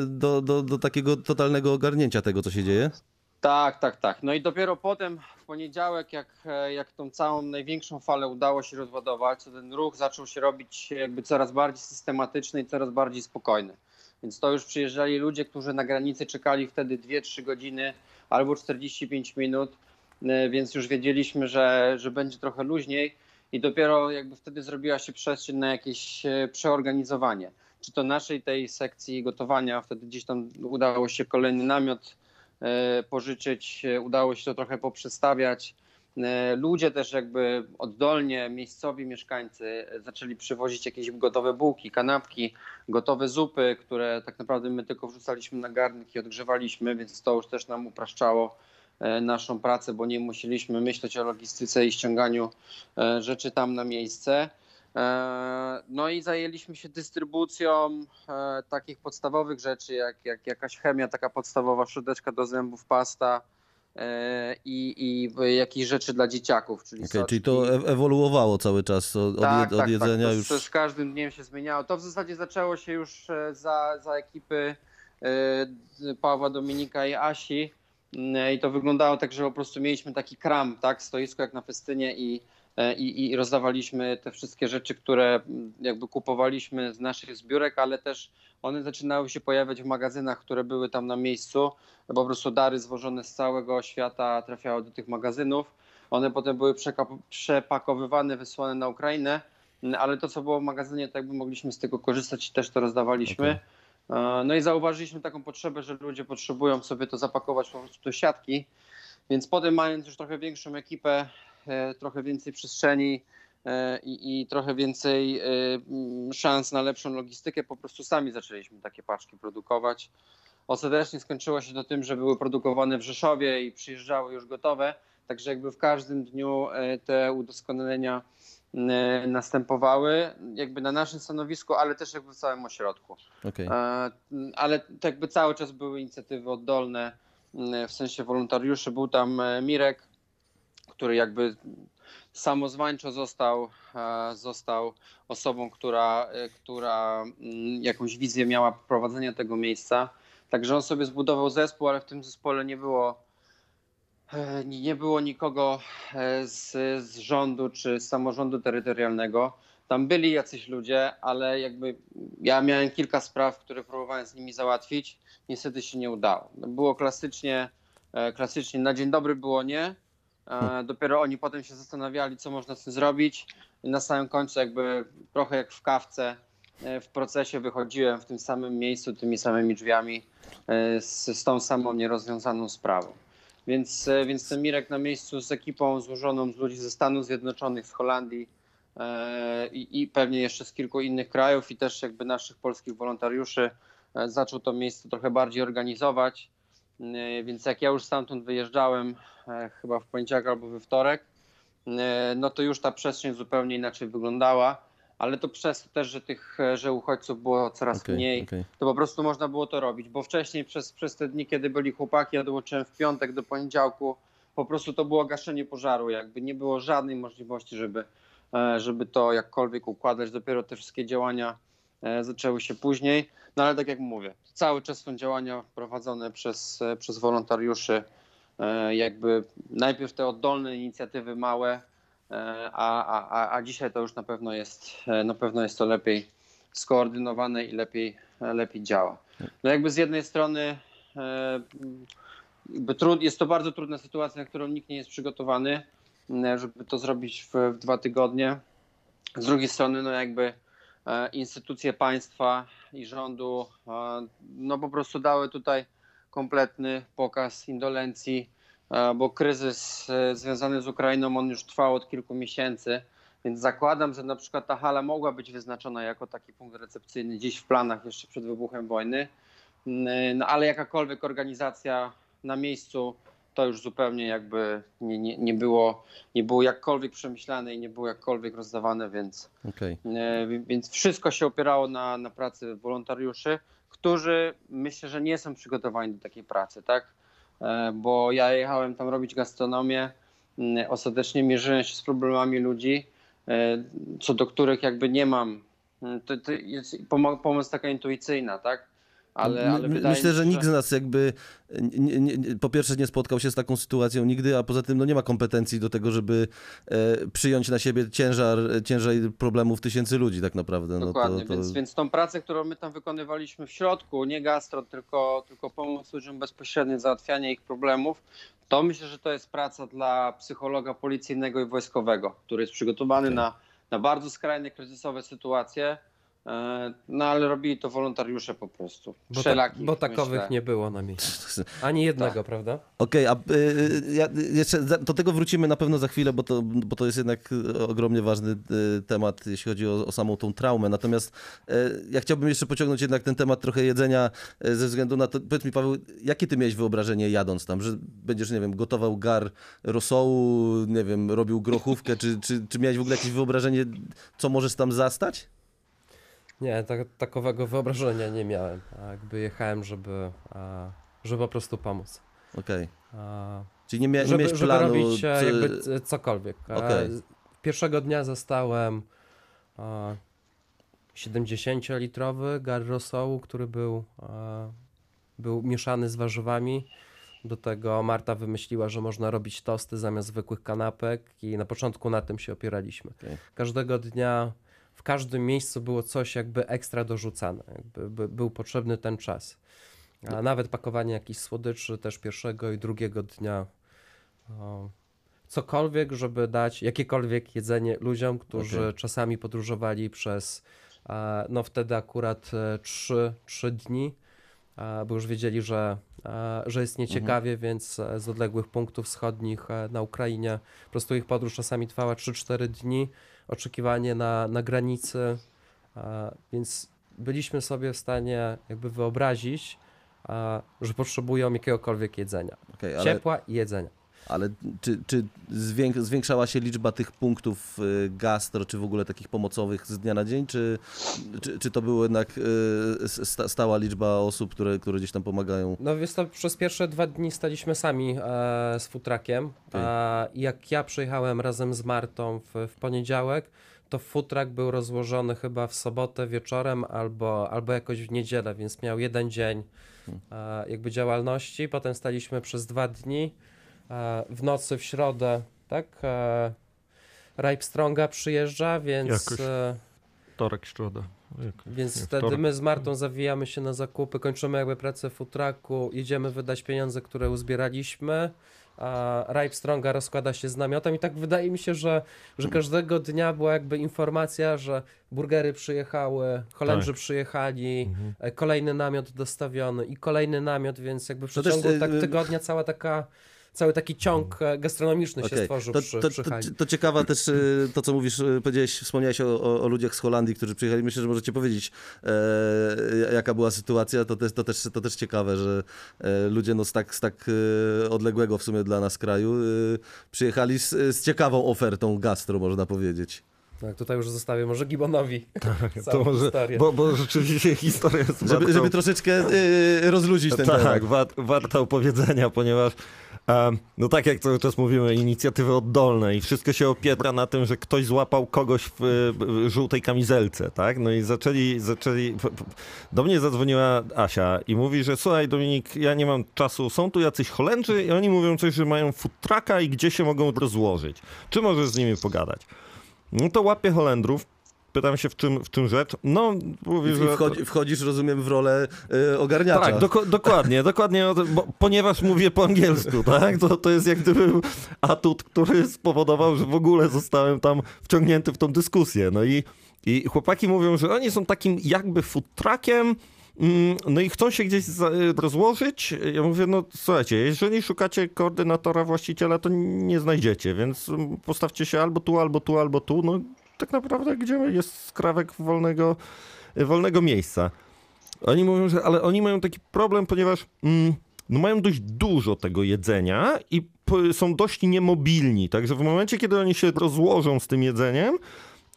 do, do, do takiego totalnego ogarnięcia tego, co się dzieje. Tak, tak, tak. No i dopiero potem w poniedziałek, jak, e, jak tą całą największą falę udało się rozładować, to ten ruch zaczął się robić jakby coraz bardziej systematyczny i coraz bardziej spokojny. Więc to już przyjeżdżali ludzie, którzy na granicy czekali wtedy 2-3 godziny albo 45 minut, e, więc już wiedzieliśmy, że, że będzie trochę luźniej i dopiero jakby wtedy zrobiła się przestrzeń na jakieś e, przeorganizowanie. Czy to naszej tej sekcji gotowania, wtedy gdzieś tam udało się kolejny namiot e, pożyczyć, udało się to trochę poprzestawiać. E, Ludzie też jakby oddolnie, miejscowi mieszkańcy zaczęli przywozić jakieś gotowe bułki, kanapki, gotowe zupy, które tak naprawdę my tylko wrzucaliśmy na garnek i odgrzewaliśmy, więc to już też nam upraszczało e, naszą pracę, bo nie musieliśmy myśleć o logistyce i ściąganiu e, rzeczy tam na miejsce. No i zajęliśmy się dystrybucją takich podstawowych rzeczy, jak, jak jakaś chemia, taka podstawowa szczoteczka do zębów, pasta, i, i jakieś rzeczy dla dzieciaków, czyli Okej, czyli to e- ewoluowało cały czas od, Tak, jed, od tak, jedzenia tak. już. To, to z każdym dniem się zmieniało. To w zasadzie zaczęło się już e, za, za ekipy e, Pawła, Dominika i Asi. Mm, I to wyglądało tak, że po prostu mieliśmy taki kram, tak, stoisko jak na festynie i, i, i rozdawaliśmy te wszystkie rzeczy, które mm, jakby kupowaliśmy z naszych zbiórek, ale też one zaczynały się pojawiać w magazynach, które były tam na miejscu. Po prostu dary zwożone z całego świata trafiały do tych magazynów. One potem były przepakowywane, wysłane na Ukrainę, Mm, ale to, co było w magazynie, to jakby mogliśmy z tego korzystać i też to rozdawaliśmy. E, No i zauważyliśmy taką potrzebę, że ludzie potrzebują sobie to zapakować po prostu do siatki, więc potem mając już trochę większą ekipę, e, trochę więcej przestrzeni e, i, i trochę więcej e, szans na lepszą logistykę, po prostu sami zaczęliśmy takie paczki produkować. Ostatecznie skończyło się to tym, że były produkowane w Rzeszowie i przyjeżdżały już gotowe, także jakby w każdym dniu e, te udoskonalenia e, następowały, jakby na naszym stanowisku, ale też jakby w całym ośrodku. E, Ale jakby cały czas były inicjatywy oddolne, w sensie wolontariuszy. Był tam e, Mirek, który jakby samozwańczo został, e, został osobą, która, e, która mm, jakąś wizję miała prowadzenia tego miejsca. Także on sobie zbudował zespół, ale w tym zespole nie było, e, nie było nikogo z, z rządu czy z samorządu terytorialnego. Tam byli jacyś ludzie, ale jakby ja miałem kilka spraw, które próbowałem z nimi załatwić. Niestety się nie udało. Było klasycznie, klasycznie na dzień dobry było nie. E, Dopiero oni potem się zastanawiali, co można z tym zrobić. I na samym końcu, jakby trochę jak w kawce, e, w procesie wychodziłem w tym samym miejscu, tymi samymi drzwiami, e, z, z tą samą nierozwiązaną sprawą. Więc, więc ten Mirek na miejscu z ekipą złożoną z ludzi ze Stanów Zjednoczonych, z Holandii, e, i, pewnie jeszcze z kilku innych krajów i też jakby naszych polskich wolontariuszy zaczął to miejsce trochę bardziej organizować. E, Więc jak ja już stamtąd wyjeżdżałem, chyba w poniedziałek albo we wtorek, e, no to już ta przestrzeń zupełnie inaczej wyglądała, ale to przez to też, że tych, e, że uchodźców było coraz okej, mniej, okej. to po prostu można było to robić, bo wcześniej przez, przez te dni, kiedy byli chłopaki, ja dołączyłem w piątek do poniedziałku, po prostu to było gaszenie pożaru, jakby nie było żadnej możliwości, żeby, e, żeby to jakkolwiek układać. Dopiero te wszystkie działania e, zaczęły się później, no ale tak jak mówię, cały czas są działania prowadzone przez, e, przez wolontariuszy, e, jakby najpierw te oddolne inicjatywy małe, e, a, a, a, dzisiaj to już na pewno jest, e, na pewno jest to lepiej skoordynowane i lepiej, lepiej działa. No jakby z jednej strony e, trud, jest to bardzo trudna sytuacja, na którą nikt nie jest przygotowany, żeby to zrobić w, w dwa tygodnie. Z drugiej strony, no jakby e, instytucje państwa i rządu e, no po prostu dały tutaj kompletny pokaz indolencji, e, bo kryzys e, związany z Ukrainą, on już trwał od kilku miesięcy, więc zakładam, że na przykład ta hala mogła być wyznaczona jako taki punkt recepcyjny gdzieś w planach jeszcze przed wybuchem wojny, Mm, no ale jakakolwiek organizacja na miejscu to już zupełnie jakby nie, nie, nie, było, nie było jakkolwiek przemyślane i nie było jakkolwiek rozdawane, więc, e, wi- więc wszystko się opierało na, na pracy wolontariuszy, którzy myślę, że nie są przygotowani do takiej pracy, tak? E, Bo ja jechałem tam robić gastronomię, mm, ostatecznie mierzyłem się z problemami ludzi, e, co do których jakby nie mam. mm, To, to jest pomo- pomoc taka intuicyjna, tak? Ale, My- ale my- Myślę, że się, nikt z nas jakby nie, nie, po pierwsze nie spotkał się z taką sytuacją nigdy, a poza tym no nie ma kompetencji do tego, żeby e, przyjąć na siebie ciężar, ciężar problemów tysięcy ludzi tak naprawdę. No Dokładnie, to, to... Więc, więc tą pracę, którą my tam wykonywaliśmy w środku, nie gastro, tylko, tylko pomoc ludziom bezpośrednio, załatwianie ich problemów, to myślę, że to jest praca dla psychologa policyjnego i wojskowego, który jest przygotowany na, na bardzo skrajne, kryzysowe sytuacje, no ale robili to wolontariusze po prostu. Bo, ta, bo takowych myślę. nie było na miejscu. <laughs> Ani jednego, Tak. prawda? Okej, a y, ja jeszcze do tego wrócimy na pewno za chwilę, bo to, bo to jest jednak y, ogromnie ważny y, temat, jeśli chodzi o, o samą tą traumę. Natomiast y, ja chciałbym jeszcze pociągnąć jednak ten temat trochę jedzenia y, ze względu na to, powiedz mi Paweł, jakie ty miałeś wyobrażenie jadąc tam, że będziesz, nie wiem, gotował gar rosołu, nie wiem, robił grochówkę, czy, czy, czy miałeś w ogóle jakieś wyobrażenie, co możesz tam zastać? Nie, tak, takowego wyobrażenia nie miałem. A jakby jechałem, żeby, a, żeby po prostu pomóc. Okej. A, Czyli nie, mia, nie żeby, miałeś żeby planu... robić e, co- jakby cokolwiek. E, z- Pierwszego dnia zostałem e, 70-litrowy gar rosołu, który był, e, był mieszany z warzywami. Do tego Marta wymyśliła, że można robić tosty zamiast zwykłych kanapek i na początku na tym się opieraliśmy. Okej. Każdego dnia w każdym miejscu było coś jakby ekstra dorzucane. Jakby, by, był potrzebny ten czas. A nawet pakowanie jakichś słodyczy też pierwszego i drugiego dnia. O, cokolwiek, żeby dać jakiekolwiek jedzenie ludziom, którzy Okej. czasami podróżowali przez, e, no wtedy akurat 3, trzy dni, e, bo już wiedzieli, że, e, że jest nieciekawie, więc e, z odległych punktów wschodnich e, na Ukrainie po prostu ich podróż czasami trwała 3-4 dni, oczekiwanie na, na granicy, więc byliśmy sobie w stanie jakby wyobrazić, że potrzebują jakiegokolwiek jedzenia. Okej, ale, Ciepła i jedzenia. Ale czy, czy zwięk, zwiększała się liczba tych punktów y, gastro, czy w ogóle takich pomocowych z dnia na dzień, czy, czy, czy to była jednak y, sta, stała liczba osób, które, które gdzieś tam pomagają? No więc to przez pierwsze dwa dni staliśmy sami e, z futrakiem. I jak ja przyjechałem razem z Martą w, w poniedziałek, to futrak był rozłożony chyba w sobotę wieczorem albo, albo jakoś w niedzielę, więc miał jeden dzień e, jakby działalności. Potem staliśmy przez dwa dni. E, w nocy w środę, tak? E, Ripe Stronga przyjeżdża, więc... Jakoś. E, Wtorek, środa. Jak- Więc nie, wtedy wtorek. my z Martą zawijamy się na zakupy, kończymy jakby pracę w futraku, jedziemy wydać pieniądze, które uzbieraliśmy, a Ripe Stronga rozkłada się z namiotem i tak wydaje mi się, że, że każdego dnia była jakby informacja, że burgery przyjechały, Holendrzy Tak. przyjechali, Mhm. kolejny namiot dostawiony i kolejny namiot, więc jakby w też, przeciągu tak tygodnia cała taka, cały taki ciąg e, gastronomiczny się Okej. stworzył To, przy, to, przy to, to ciekawa też y, to, co mówisz, y, powiedziałeś, wspomniałeś o, o, o ludziach z Holandii, którzy przyjechali. Myślę, że możecie powiedzieć, e, jaka była sytuacja. To też, to też, to też ciekawe, że e, ludzie no, z tak, z tak e, odległego w sumie dla nas kraju przyjechali z, z ciekawą ofertą gastro, można powiedzieć. Tak, tutaj już zostawię może Gibonowi <laughs> To całą może, historię. bo, bo rzeczywiście historia jest Żeby, żeby troszeczkę y, rozluźnić ten tak, temat. wa- warta opowiedzenia, ponieważ no tak jak cały czas mówimy, inicjatywy oddolne i wszystko się opiera na tym, że ktoś złapał kogoś w, żółtej kamizelce, tak? No i zaczęli, zaczęli, do mnie zadzwoniła Asia i mówi, że słuchaj Dominik, ja nie mam czasu, są tu jacyś Holendrzy i oni mówią coś, że mają food trucka i gdzie się mogą rozłożyć. Czy możesz z nimi pogadać? No to łapię Holendrów, pytam się w czym, w czym rzecz, no mówi, I, że... wchodzi, wchodzisz, rozumiem, w rolę y, ogarniacza. Tak, doko- dokładnie, <laughs> dokładnie, bo, ponieważ mówię po angielsku, tak? To, to jest jak gdyby atut, który spowodował, że w ogóle zostałem tam wciągnięty w tą dyskusję. No i, i chłopaki mówią, że oni są takim jakby food truckiem, mm, no i chcą się gdzieś za, rozłożyć. Ja mówię, no słuchajcie, jeżeli szukacie koordynatora, właściciela, to nie znajdziecie, więc postawcie się albo tu, albo tu, albo tu. No tak naprawdę gdzie jest skrawek wolnego, wolnego miejsca. Oni mówią, że ale oni mają taki problem, ponieważ mm, no mają dość dużo tego jedzenia i są dość niemobilni. Także w momencie, kiedy oni się rozłożą z tym jedzeniem,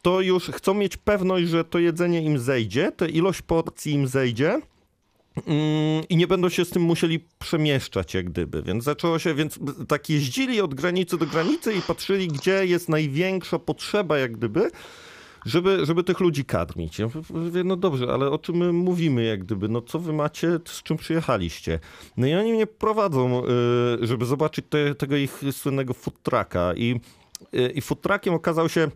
to już chcą mieć pewność, że to jedzenie im zejdzie, ta ilość porcji im zejdzie. Mm, I nie będą się z tym musieli przemieszczać, jak gdyby. Więc zaczęło się, więc tak jeździli od granicy do granicy i patrzyli, gdzie jest największa potrzeba, jak gdyby, żeby, żeby tych ludzi karmić. Ja mówię, no dobrze, ale o czym my mówimy, jak gdyby, no co wy macie, z czym przyjechaliście? No i oni mnie prowadzą, y, żeby zobaczyć te, tego ich słynnego food trucka i, y, i food okazał się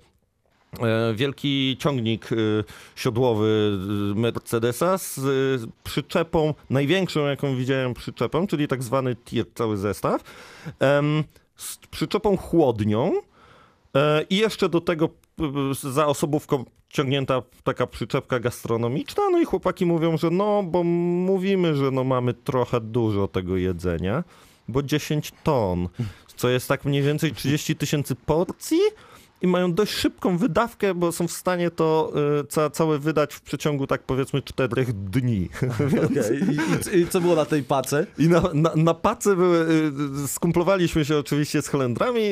wielki ciągnik y, siodłowy Mercedesa z y, przyczepą, największą jaką widziałem przyczepą, czyli tak zwany tir, cały zestaw, z przyczepą chłodnią e, i jeszcze do tego za osobówką ciągnięta taka przyczepka gastronomiczna, no i chłopaki mówią, że no, bo mówimy, że no mamy trochę dużo tego jedzenia, bo 10 ton, co jest tak mniej więcej 30 tysięcy porcji i mają dość szybką wydawkę, bo są w stanie to y, ca, całe wydać w przeciągu tak powiedzmy czterech dni. <laughs> Okej, I, i, co było na tej pace? I na, na, na pacy były, y, skumplowaliśmy się oczywiście z Holendrami,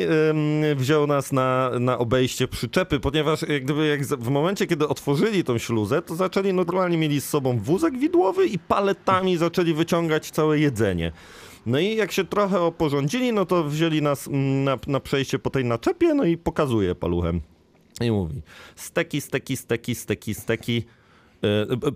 wziął nas na, na obejście przyczepy, ponieważ jak gdyby jak w momencie, kiedy otworzyli tą śluzę, to zaczęli normalnie mieli z sobą wózek widłowy i paletami zaczęli wyciągać całe jedzenie. No i jak się trochę oporządzili, no to wzięli nas mm, na, na przejście po tej naczepie, no i pokazuje paluchem. I mówi, steki, steki, steki, steki, steki. E, e,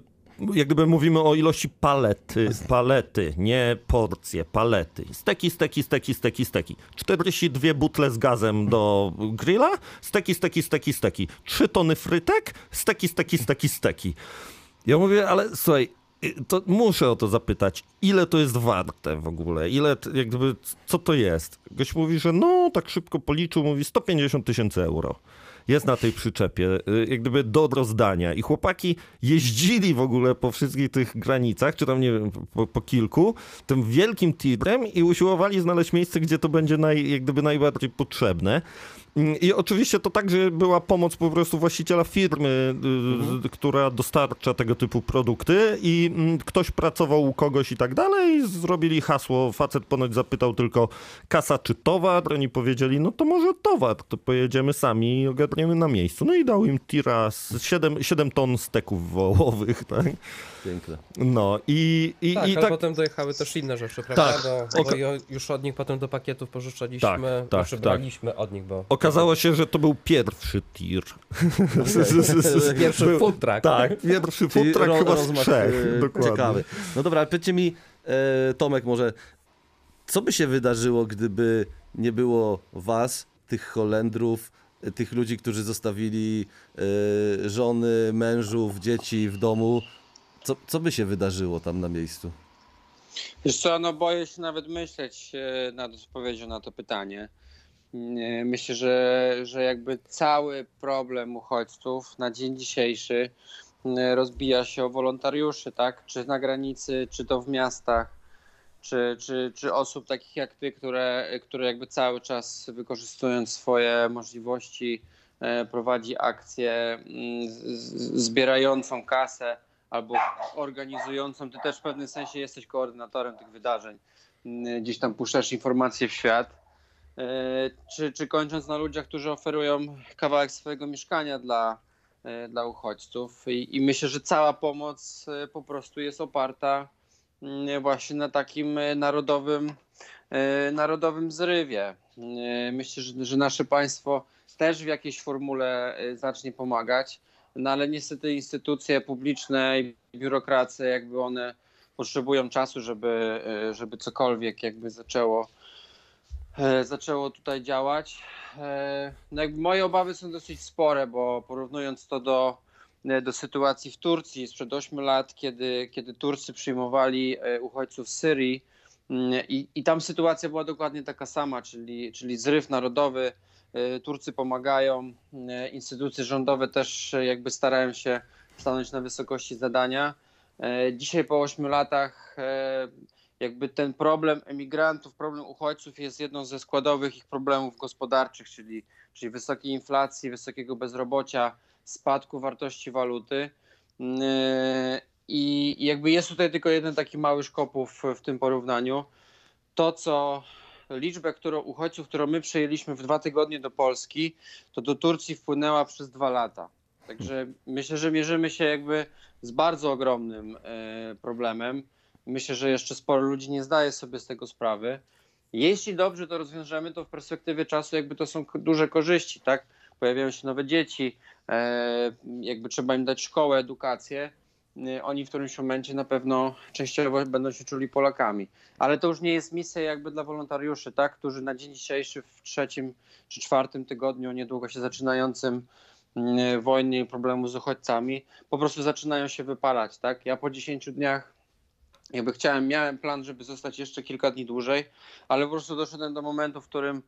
jak gdyby mówimy o ilości palety, palety, nie porcje, palety. Steki, steki, steki, steki, steki. 42 butle z gazem do grilla, steki, steki, steki, steki. 3 tony frytek, steki, steki, steki, steki. Ja mówię, ale słuchaj, to muszę o to zapytać, ile to jest warte w ogóle? Ile, jak gdyby, co to jest? Gość mówi, że no, tak szybko policzył, mówi 150 tysięcy euro. Jest na tej przyczepie, y, jak gdyby do rozdania. I chłopaki jeździli w ogóle po wszystkich tych granicach, czy tam nie wiem, po, po kilku, tym wielkim tirem i usiłowali znaleźć miejsce, gdzie to będzie naj, jak gdyby najbardziej potrzebne. Mm, I oczywiście to także była pomoc po prostu właściciela firmy, y, która dostarcza tego typu produkty i mm, ktoś pracował u kogoś i tak dalej i zrobili hasło, facet ponoć zapytał tylko kasa czy towar, oni powiedzieli no to może towar, to pojedziemy sami i ogarniemy na miejscu. No i dał im tira z 7, 7 ton steków wołowych, <laughs> tak? Piękne. No i, i, Tak, i ale tak potem dojechały też inne rzeczy, prawda? Tak. Bo, Oka- już od nich potem do pakietów pożyczaliśmy, Tak, tak, tak. braliśmy od nich, bo... okazało się, że to był pierwszy tir. <laughs> Pierwszy Był- food truck. Tak, pierwszy food truck ro- chyba z trzech. e, Dokładnie. Ciekawy. No dobra, ale powiedzcie mi, e, Tomek, może, co by się wydarzyło, gdyby nie było was, tych Holendrów, e, tych ludzi, którzy zostawili e, żony, mężów, dzieci w domu? Co, co by się wydarzyło tam na miejscu? Wiesz co, no boję się nawet myśleć e, nad odpowiedzią na to pytanie. Myślę, że, że jakby cały problem uchodźców na dzień dzisiejszy e, rozbija się o wolontariuszy, tak? Czy na granicy, czy to w miastach, czy, czy, czy osób takich jak ty, które, które jakby cały czas wykorzystując swoje możliwości e, prowadzi akcję mm, zbierającą kasę albo organizującą. Ty też w pewnym sensie jesteś koordynatorem tych wydarzeń. Mm, Gdzieś tam puszczasz informacje w świat. E, Czy, czy kończąc na ludziach, którzy oferują kawałek swojego mieszkania dla, e, dla uchodźców. I, I myślę, że cała pomoc e, po prostu jest oparta mm, właśnie na takim narodowym, narodowym zrywie. Myślę, że, że nasze państwo też w jakiejś formule zacznie pomagać. No ale niestety instytucje publiczne i biurokracje, jakby one potrzebują czasu, żeby, żeby cokolwiek jakby zaczęło, zaczęło tutaj działać. E, No moje obawy są dosyć spore, bo porównując to do, e, do sytuacji w Turcji sprzed 8 lat, kiedy, kiedy Turcy przyjmowali e, uchodźców z Syrii mm, i, i tam sytuacja była dokładnie taka sama, czyli, czyli zryw narodowy, E, Turcy pomagają, e, instytucje rządowe też e, jakby starają się stanąć na wysokości zadania. E, Dzisiaj po 8 latach e, jakby ten problem emigrantów, problem uchodźców jest jedną ze składowych ich problemów gospodarczych, czyli, czyli wysokiej inflacji, wysokiego bezrobocia, spadku wartości waluty. E, I jakby jest tutaj tylko jeden taki mały szkopów w tym porównaniu. To, co liczbę którą, uchodźców, którą my przejęliśmy w dwa tygodnie do Polski, to do Turcji wpłynęła przez dwa lata. Także myślę, że mierzymy się jakby z bardzo ogromnym e, problemem. Myślę, że jeszcze sporo ludzi nie zdaje sobie z tego sprawy. Jeśli dobrze to rozwiążemy, to w perspektywie czasu jakby to są duże korzyści, tak? Pojawiają się nowe dzieci, e, jakby trzeba im dać szkołę, edukację. E, Oni w którymś momencie na pewno częściowo będą się czuli Polakami. Ale to już nie jest misja jakby dla wolontariuszy, tak? którzy na dzień dzisiejszy w trzecim czy czwartym tygodniu niedługo się zaczynającym mm, wojny i problemu z uchodźcami po prostu zaczynają się wypalać. Tak? Ja po 10 dniach jakby chciałem, miałem plan, żeby zostać jeszcze kilka dni dłużej, ale po prostu doszedłem do momentu, w którym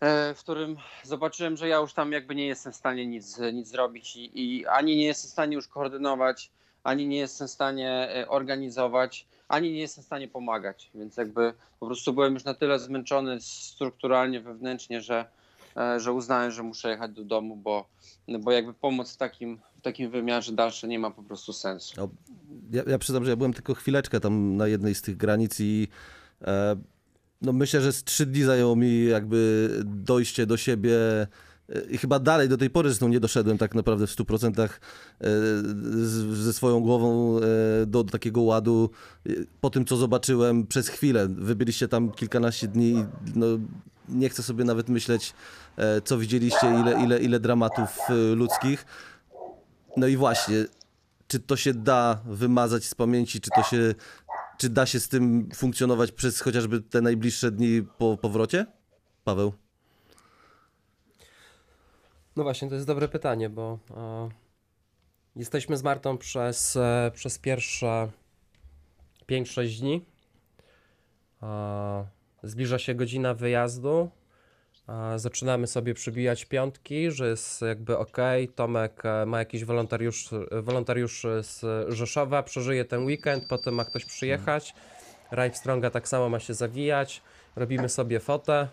e, w którym zobaczyłem, że ja już tam jakby nie jestem w stanie nic, nic zrobić i, i ani nie jestem w stanie już koordynować, ani nie jestem w stanie e, organizować, ani nie jestem w stanie pomagać. Więc jakby po prostu byłem już na tyle zmęczony strukturalnie, wewnętrznie, że, że uznałem, że muszę jechać do domu, bo, bo jakby pomoc w takim, w takim wymiarze dalsze nie ma po prostu sensu. No, ja, ja przyznam, że ja byłem tylko chwileczkę tam na jednej z tych granic i e, no myślę, że z trzy dni zajęło mi jakby dojście do siebie, e, i chyba dalej do tej pory zresztą nie doszedłem tak naprawdę w 100% e, ze swoją głową e, do, takiego ładu e, po tym, co zobaczyłem przez chwilę. Wy byliście tam kilkanaście dni no, nie chcę sobie nawet myśleć, e, co widzieliście, ile, ile, ile dramatów e, ludzkich. No i właśnie, czy to się da wymazać z pamięci, czy to się, czy da się z tym funkcjonować przez chociażby te najbliższe dni po powrocie? Paweł? No właśnie, to jest dobre pytanie, bo e, jesteśmy z Martą przez, e, przez pierwsze 5-6 dni. E, zbliża się godzina wyjazdu. E, zaczynamy sobie przybijać piątki, że jest jakby ok. Tomek e, ma jakiś wolontariusz, wolontariuszy z Rzeszowa, przeżyje ten weekend, potem ma ktoś przyjechać. Rajf Stronga tak samo ma się zawijać. Robimy sobie fotę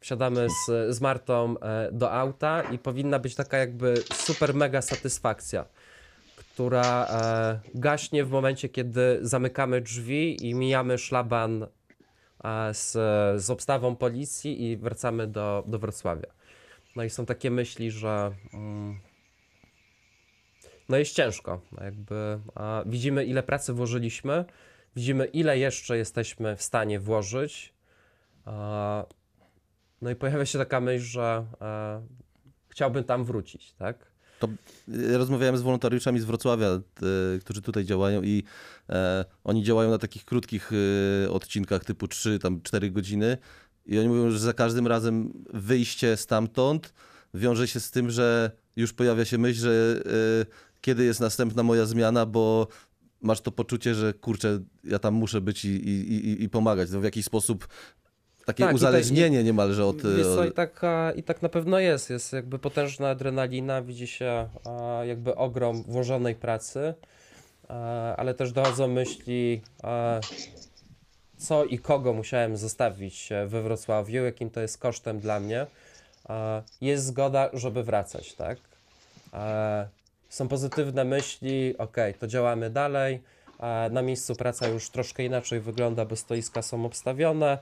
wsiadamy z, z Martą e, do auta i powinna być taka jakby super mega satysfakcja, która e, gaśnie w momencie, kiedy zamykamy drzwi i mijamy szlaban e, z, z obstawą policji i wracamy do, do Wrocławia. No i są takie myśli, że mm, no jest ciężko, no jakby a, widzimy ile pracy włożyliśmy, widzimy ile jeszcze jesteśmy w stanie włożyć, a, no i pojawia się taka myśl, że e, chciałbym tam wrócić, tak? Ja rozmawiałem z wolontariuszami z Wrocławia, e, którzy tutaj działają i e, oni działają na takich krótkich e, odcinkach typu 3, tam 4 godziny i oni mówią, że za każdym razem wyjście stamtąd wiąże się z tym, że już pojawia się myśl, że kiedy jest następna moja zmiana, bo masz to poczucie, że kurczę, ja tam muszę być i, i, i, pomagać. To w jakiś sposób takie Tak, i uzależnienie niemalże od... Wiesz co, od i tak, i tak na pewno jest. Jest jakby potężna adrenalina, widzi się jakby ogrom włożonej pracy, ale też dochodzą myśli, co i kogo musiałem zostawić e, we Wrocławiu, jakim to jest kosztem dla mnie. Jest zgoda, żeby wracać, tak? Są pozytywne myśli, ok, to działamy dalej. Na miejscu praca już troszkę inaczej wygląda, bo stoiska są obstawione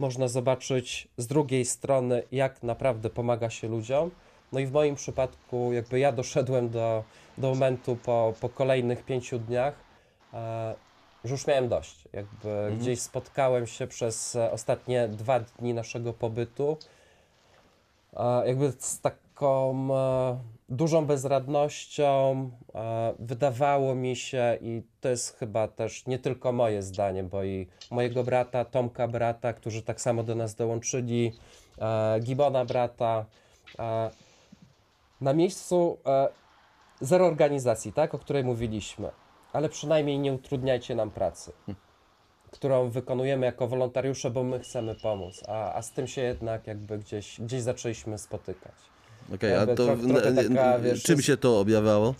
można zobaczyć z drugiej strony, jak naprawdę pomaga się ludziom. No i w moim przypadku, jakby ja doszedłem do, do momentu po, po kolejnych pięciu dniach, e, że już miałem dość. Jakby gdzieś spotkałem się przez ostatnie dwa dni naszego pobytu, e, jakby z taką e, dużą bezradnością. E, wydawało mi się, i to jest chyba też nie tylko moje zdanie, bo i mojego brata, Tomka brata, którzy tak samo do nas dołączyli, e, Gibona brata. E, na miejscu zero organizacji, tak, o której mówiliśmy, ale przynajmniej nie utrudniajcie nam pracy, którą wykonujemy jako wolontariusze, bo my chcemy pomóc, a, a z tym się jednak jakby gdzieś, gdzieś zaczęliśmy spotykać. Okej, a jakby to taka, wiesz, czym się to objawiało?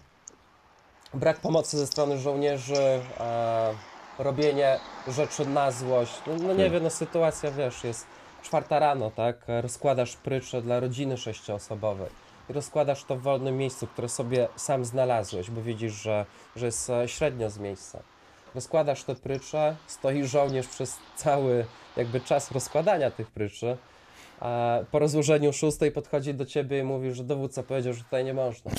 brak pomocy ze strony żołnierzy, e, robienie rzeczy na złość. No, no nie Tak. wiem, no sytuacja, wiesz, jest czwarta rano, tak? Rozkładasz prycze dla rodziny sześcioosobowej i rozkładasz to w wolnym miejscu, które sobie sam znalazłeś, bo widzisz, że, że jest e, średnio z miejsca. Rozkładasz te prycze, stoi żołnierz przez cały jakby czas rozkładania tych pryczy, a po rozłożeniu szóstej podchodzi do ciebie i mówi, że dowódca powiedział, że tutaj nie można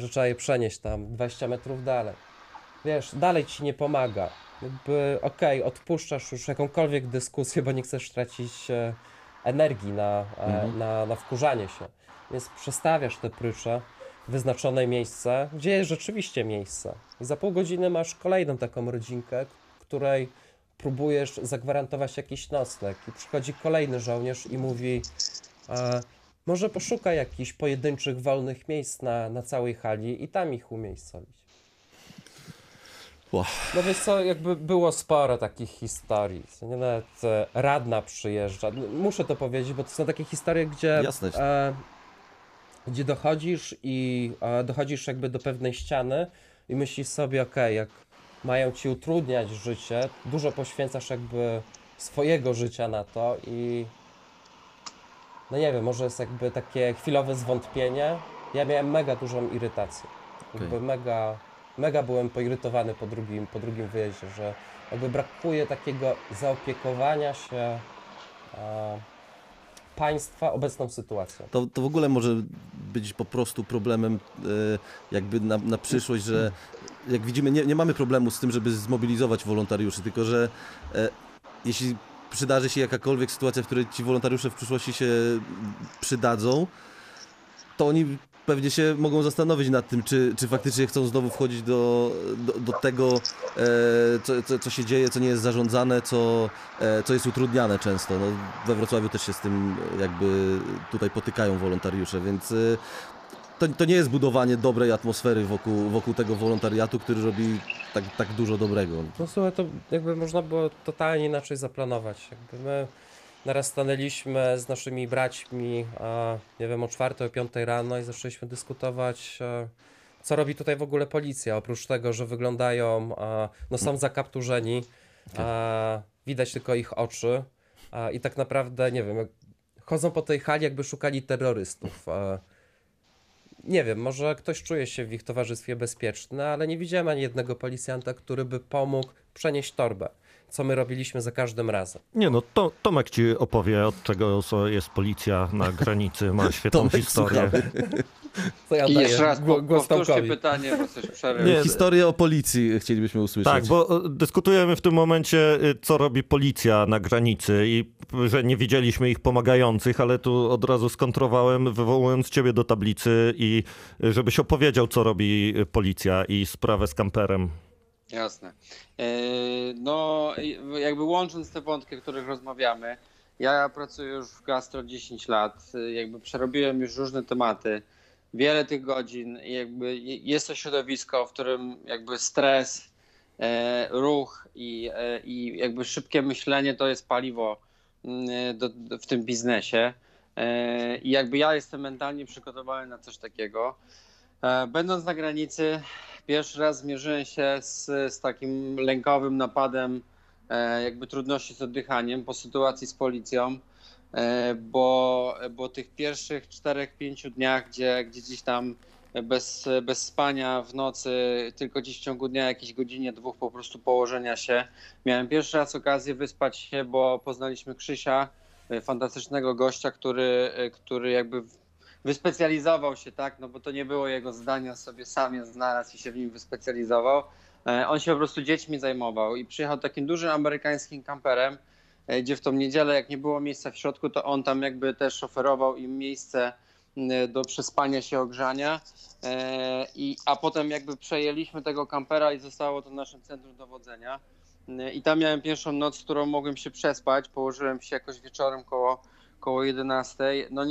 że trzeba je przenieść tam 20 metrów dalej. Wiesz, dalej ci nie pomaga. Jakby, okej, odpuszczasz już jakąkolwiek dyskusję, bo nie chcesz tracić e, energii na, e, na, na wkurzanie się. Więc przestawiasz te prycze w wyznaczone miejsce, gdzie jest rzeczywiście miejsce. I za pół godziny masz kolejną taką rodzinkę, której próbujesz zagwarantować jakiś nocleg. I przychodzi kolejny żołnierz i mówi, e, może poszukaj jakichś pojedynczych wolnych miejsc na, na całej hali i tam ich umiejscowić. No wiesz co, jakby było sporo takich historii. Nie nawet e, radna przyjeżdża. Muszę to powiedzieć, bo to są takie historie, gdzie, e, gdzie dochodzisz i e, dochodzisz jakby do pewnej ściany i myślisz sobie, okej, jak mają ci utrudniać życie, dużo poświęcasz jakby swojego życia na to i no nie wiem, może jest jakby takie chwilowe zwątpienie. Ja miałem mega dużą irytację. Jakby mega, mega byłem poirytowany po drugim, po drugim wyjeździe, że jakby brakuje takiego zaopiekowania się e, państwa obecną sytuacją. To, to w ogóle może być po prostu problemem e, jakby na, na przyszłość, że jak widzimy, nie, nie mamy problemu z tym, żeby zmobilizować wolontariuszy, tylko że e, jeśli przydarzy się jakakolwiek sytuacja, w której ci wolontariusze w przyszłości się przydadzą, to oni pewnie się mogą zastanowić nad tym, czy, czy faktycznie chcą znowu wchodzić do, do, do tego, e, co, co, co się dzieje, co nie jest zarządzane, co, e, co jest utrudniane często. No, we Wrocławiu też się z tym jakby tutaj potykają wolontariusze, więc e, to, to nie jest budowanie dobrej atmosfery wokół, wokół tego wolontariatu, który robi tak, tak dużo dobrego. No słuchaj, to jakby można było totalnie inaczej zaplanować. Jakby my naraz stanęliśmy z naszymi braćmi, nie wiem, o czwartej, o piątej rano i zaczęliśmy dyskutować, e, co robi tutaj w ogóle policja, oprócz tego, że wyglądają, no są zakapturzeni, widać tylko ich oczy i tak naprawdę, nie wiem, chodzą po tej hali, jakby szukali terrorystów. Nie wiem, może ktoś czuje się w ich towarzystwie bezpieczny, ale nie widziałem ani jednego policjanta, który by pomógł przenieść torbę, co my robiliśmy za każdym razem. Nie no, to, Tomek ci opowie, od czego jest policja na granicy, ma <laughs> świetną Tomek, historię. słuchamy. To ja I daję jeszcze raz głos powtórzcie Tomkowi. pytanie, bo coś <laughs> przerył. Nie, Historię o policji chcielibyśmy usłyszeć. Tak, bo e, dyskutujemy w tym momencie, y, co robi policja na granicy i że nie widzieliśmy ich pomagających, ale tu od razu skontrowałem, wywołując ciebie do tablicy i y, żebyś opowiedział, co robi policja i sprawę z kamperem. Jasne. E, No, jakby łącząc te wątki, o których rozmawiamy, ja pracuję już w gastro 10 lat, jakby przerobiłem już różne tematy, wiele tych godzin, jakby jest to środowisko, w którym jakby stres, e, ruch i, e, i jakby szybkie myślenie to jest paliwo mm, w tym biznesie. I jakby ja jestem mentalnie przygotowany na coś takiego. Będąc na granicy, Pierwszy raz zmierzyłem się z, z takim lękowym napadem, e, jakby trudności z oddychaniem po sytuacji z policją, e, bo, bo tych pierwszych 4-5 dniach, gdzie, gdzie gdzieś tam bez, bez spania w nocy, tylko gdzieś w ciągu dnia, jakieś godzinie, dwóch po prostu położenia się, miałem pierwszy raz okazję wyspać się, bo poznaliśmy Krzysia, e, fantastycznego gościa, który, e, który jakby wyspecjalizował się, tak, no bo to nie było jego zdania, sobie sam je znalazł i się w nim wyspecjalizował. E, On się po prostu dziećmi zajmował i przyjechał takim dużym amerykańskim kamperem, e, gdzie w tą niedzielę, jak nie było miejsca w środku, to on tam jakby też oferował im miejsce do przespania się, ogrzania. E, I, a potem jakby przejęliśmy tego kampera i zostało to naszym centrum dowodzenia. I tam miałem pierwszą noc, którą mogłem się przespać. Położyłem się jakoś wieczorem koło, koło 11. No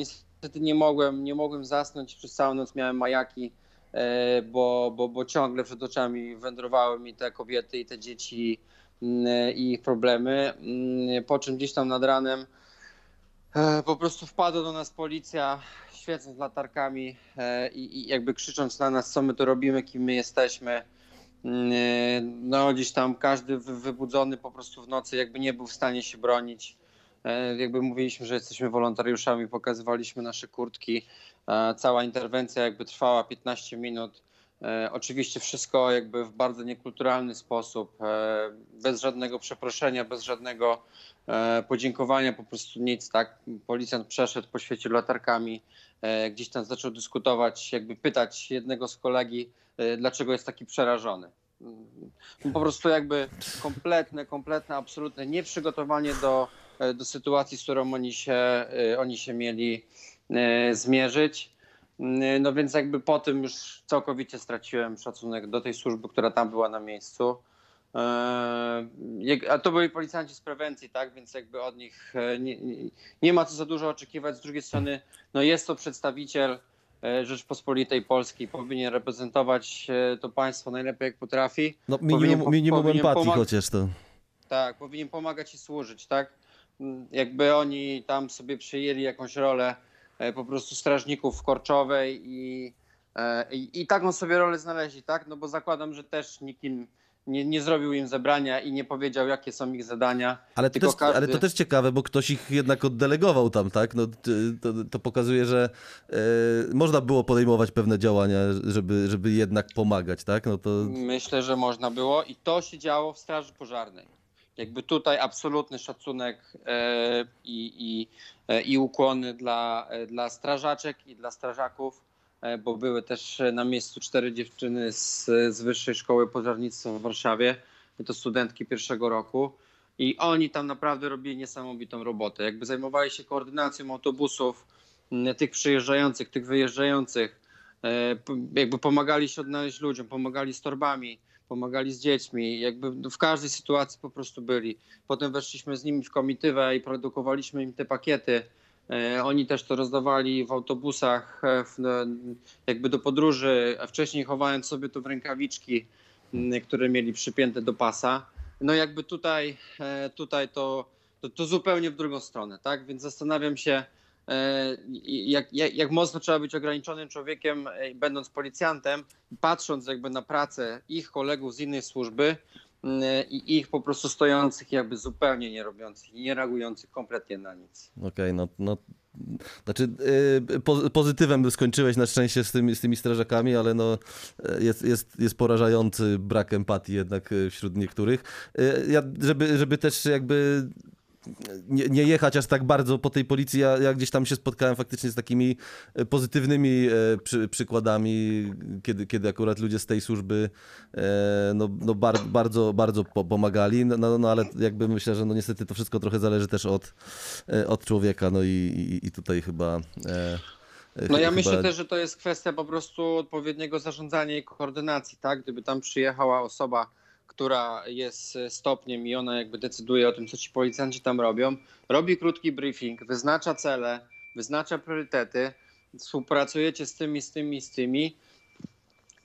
niestety nie mogłem, nie mogłem zasnąć. Przez całą noc miałem majaki, e, bo, bo, bo ciągle przed oczami wędrowały mi te kobiety i te dzieci mm, i ich problemy. Mm, Po czym gdzieś tam nad ranem e, po prostu wpadła do nas policja, świecąc latarkami e, i, i jakby krzycząc na nas, co my tu robimy, kim my jesteśmy. Mm, No, gdzieś tam każdy wy- wybudzony po prostu w nocy, jakby nie był w stanie się bronić. E, Jakby mówiliśmy, że jesteśmy wolontariuszami, pokazywaliśmy nasze kurtki. E, Cała interwencja jakby trwała 15 minut. E, Oczywiście wszystko jakby w bardzo niekulturalny sposób, bez żadnego przeproszenia, bez żadnego podziękowania, po prostu nic, tak? Policjant przeszedł, poświecił latarkami, gdzieś tam zaczął dyskutować, jakby pytać jednego z kolegi, dlaczego jest taki przerażony. Mm, Po prostu jakby kompletne, kompletne, absolutne nieprzygotowanie do, do sytuacji, z którą oni się, e, oni się mieli e, zmierzyć. Mm, No więc jakby po tym już całkowicie straciłem szacunek do tej służby, która tam była na miejscu. E, A to byli policjanci z prewencji, tak? Więc jakby od nich e, nie, nie, ma co za dużo oczekiwać. Z drugiej strony, no jest to przedstawiciel e, Rzeczpospolitej Polskiej, powinien reprezentować e, to państwo najlepiej jak potrafi. No powinien minimum, po- minimum powinien empatii chociaż to. Tak, powinien pomagać i służyć, tak? Jakby oni tam sobie przyjęli jakąś rolę e, po prostu strażników w Korczowej i, e, i, i taką sobie rolę znaleźli, tak? No bo zakładam, że też nikim nie, nie zrobił im zebrania i nie powiedział, jakie są ich zadania. Ale to, też, każdy- ale to też ciekawe, bo ktoś ich jednak oddelegował tam, tak? No, to, to pokazuje, że e, można było podejmować pewne działania, żeby, żeby jednak pomagać, tak? No to Myślę, że można było i to się działo w Straży Pożarnej. Jakby tutaj absolutny szacunek e, i, i, e, i ukłony dla, e, dla strażaczek i dla strażaków, bo były też na miejscu cztery dziewczyny z, z Wyższej Szkoły Pożarnictwa w Warszawie, to studentki pierwszego roku. I oni tam naprawdę robili niesamowitą robotę. Jakby zajmowali się koordynacją autobusów, tych przyjeżdżających, tych wyjeżdżających, jakby pomagali się odnaleźć ludziom, pomagali z torbami, pomagali z dziećmi, jakby w każdej sytuacji po prostu byli. Potem weszliśmy z nimi w komitywę i produkowaliśmy im te pakiety. E, Oni też to rozdawali w autobusach, e, jakby do podróży, wcześniej chowając sobie to w rękawiczki, które mieli przypięte do pasa. No jakby tutaj, e, tutaj to, to, to zupełnie w drugą stronę, tak? Więc zastanawiam się, jak, jak, jak mocno trzeba być ograniczonym człowiekiem, e, będąc policjantem, patrząc jakby na pracę ich kolegów z innej służby m, i ich po prostu stojących jakby zupełnie nie robiących i nie reagujących kompletnie na nic. Okej, no, no. Znaczy, po, pozytywem skończyłeś na szczęście z tymi, z tymi strażakami, ale no, e, jest, jest, jest porażający brak empatii jednak e, wśród niektórych. E, Ja, żeby, żeby też jakby nie, nie jechać aż tak bardzo po tej policji, ja, ja gdzieś tam się spotkałem faktycznie z takimi e, pozytywnymi e, przy, przykładami, kiedy, kiedy akurat ludzie z tej służby e, no, no bar, bardzo, bardzo po, pomagali, no, no, no ale jakby myślę, że no niestety to wszystko trochę zależy też od, od człowieka, no i, i, i tutaj chyba... No ja myślę też, że to jest kwestia po prostu odpowiedniego zarządzania i koordynacji, tak? Gdyby tam przyjechała osoba, która jest e, stopniem i ona jakby decyduje o tym, co ci policjanci tam robią, robi krótki briefing, wyznacza cele, wyznacza priorytety, współpracujecie z tymi, z tymi, z tymi,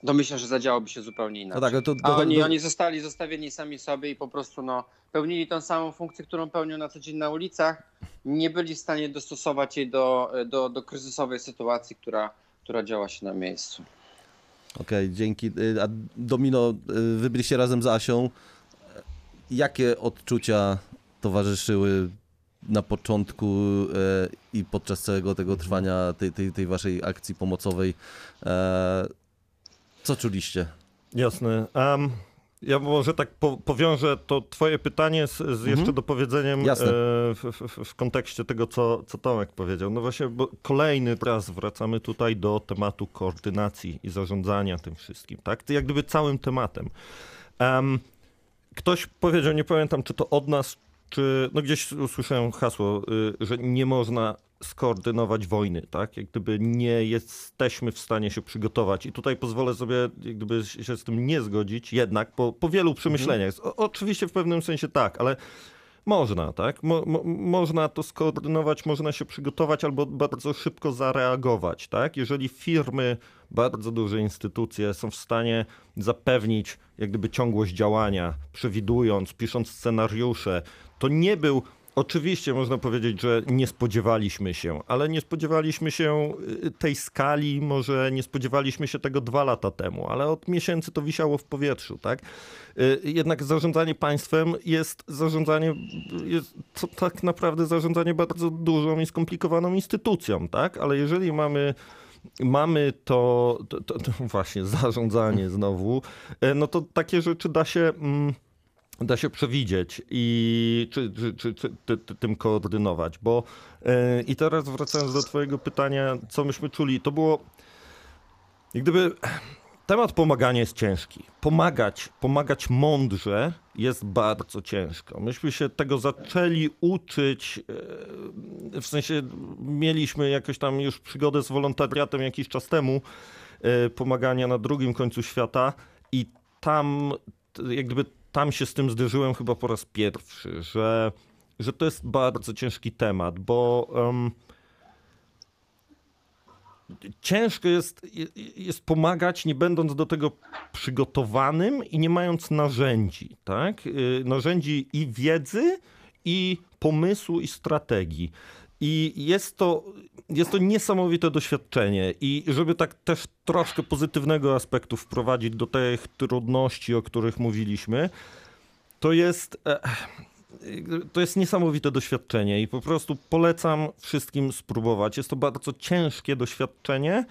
to myślę, że zadziałoby się zupełnie inaczej. No tak, no to, A to, oni, to, oni zostali zostawieni sami sobie i po prostu no, pełnili tą samą funkcję, którą pełnią na co dzień na ulicach. Nie byli w stanie dostosować jej do, do, do kryzysowej sytuacji, która, która działa się na miejscu. Okej, dzięki. Y, A Domino, y, wy byliście razem z Asią. Jakie odczucia towarzyszyły na początku e, i podczas całego tego trwania tej, tej, tej waszej akcji pomocowej? E, Co czuliście? Jasne. Em, ja może tak po, powiążę to twoje pytanie z, z jeszcze dopowiedzeniem e, w, w, w kontekście tego, co, co Tomek powiedział. No właśnie, bo kolejny raz wracamy tutaj do tematu koordynacji i zarządzania tym wszystkim, tak? Jak gdyby całym tematem. Em, ktoś powiedział, nie pamiętam, czy to od nas, czy no gdzieś usłyszałem hasło, y, że nie można skoordynować wojny, tak? Jak gdyby nie jesteśmy w stanie się przygotować. I tutaj pozwolę sobie jak gdyby się z tym nie zgodzić, jednak po, po wielu przemyśleniach. O, oczywiście w pewnym sensie tak, ale można, tak? Mo, mo, można to skoordynować, można się przygotować albo bardzo szybko zareagować, tak? Jeżeli firmy, bardzo duże instytucje są w stanie zapewnić jak gdyby ciągłość działania, przewidując, pisząc scenariusze, to nie był Oczywiście można powiedzieć, że nie spodziewaliśmy się, ale nie spodziewaliśmy się y, tej skali, może nie spodziewaliśmy się tego dwa lata temu, ale od miesięcy to wisiało w powietrzu, tak? Y, Jednak zarządzanie państwem jest zarządzanie, jest to tak naprawdę zarządzanie bardzo dużą i skomplikowaną instytucją, tak? Ale jeżeli mamy mamy to, to, to, to właśnie zarządzanie znowu, e, no to takie rzeczy da się. Da się przewidzieć i czy, czy, czy, czy ty, ty, tym koordynować, bo e, i teraz wracając do twojego pytania, co myśmy czuli, to było jak gdyby temat pomagania jest ciężki. Pomagać, pomagać mądrze jest bardzo ciężko. Myśmy się tego zaczęli uczyć, e, w sensie mieliśmy jakoś tam już przygodę z wolontariatem jakiś czas temu, e, pomagania na drugim końcu świata i tam jak gdyby tam się z tym zderzyłem chyba po raz pierwszy, że, że to jest bardzo ciężki temat, bo em, ciężko jest, jest pomagać, nie będąc do tego przygotowanym i nie mając narzędzi, tak? Y, Narzędzi i wiedzy, i pomysłu, i strategii. I jest to, jest to niesamowite doświadczenie. I żeby tak też troszkę pozytywnego aspektu wprowadzić do tych trudności, o których mówiliśmy, to jest, e, to jest niesamowite doświadczenie i po prostu polecam wszystkim spróbować. Jest to bardzo ciężkie doświadczenie,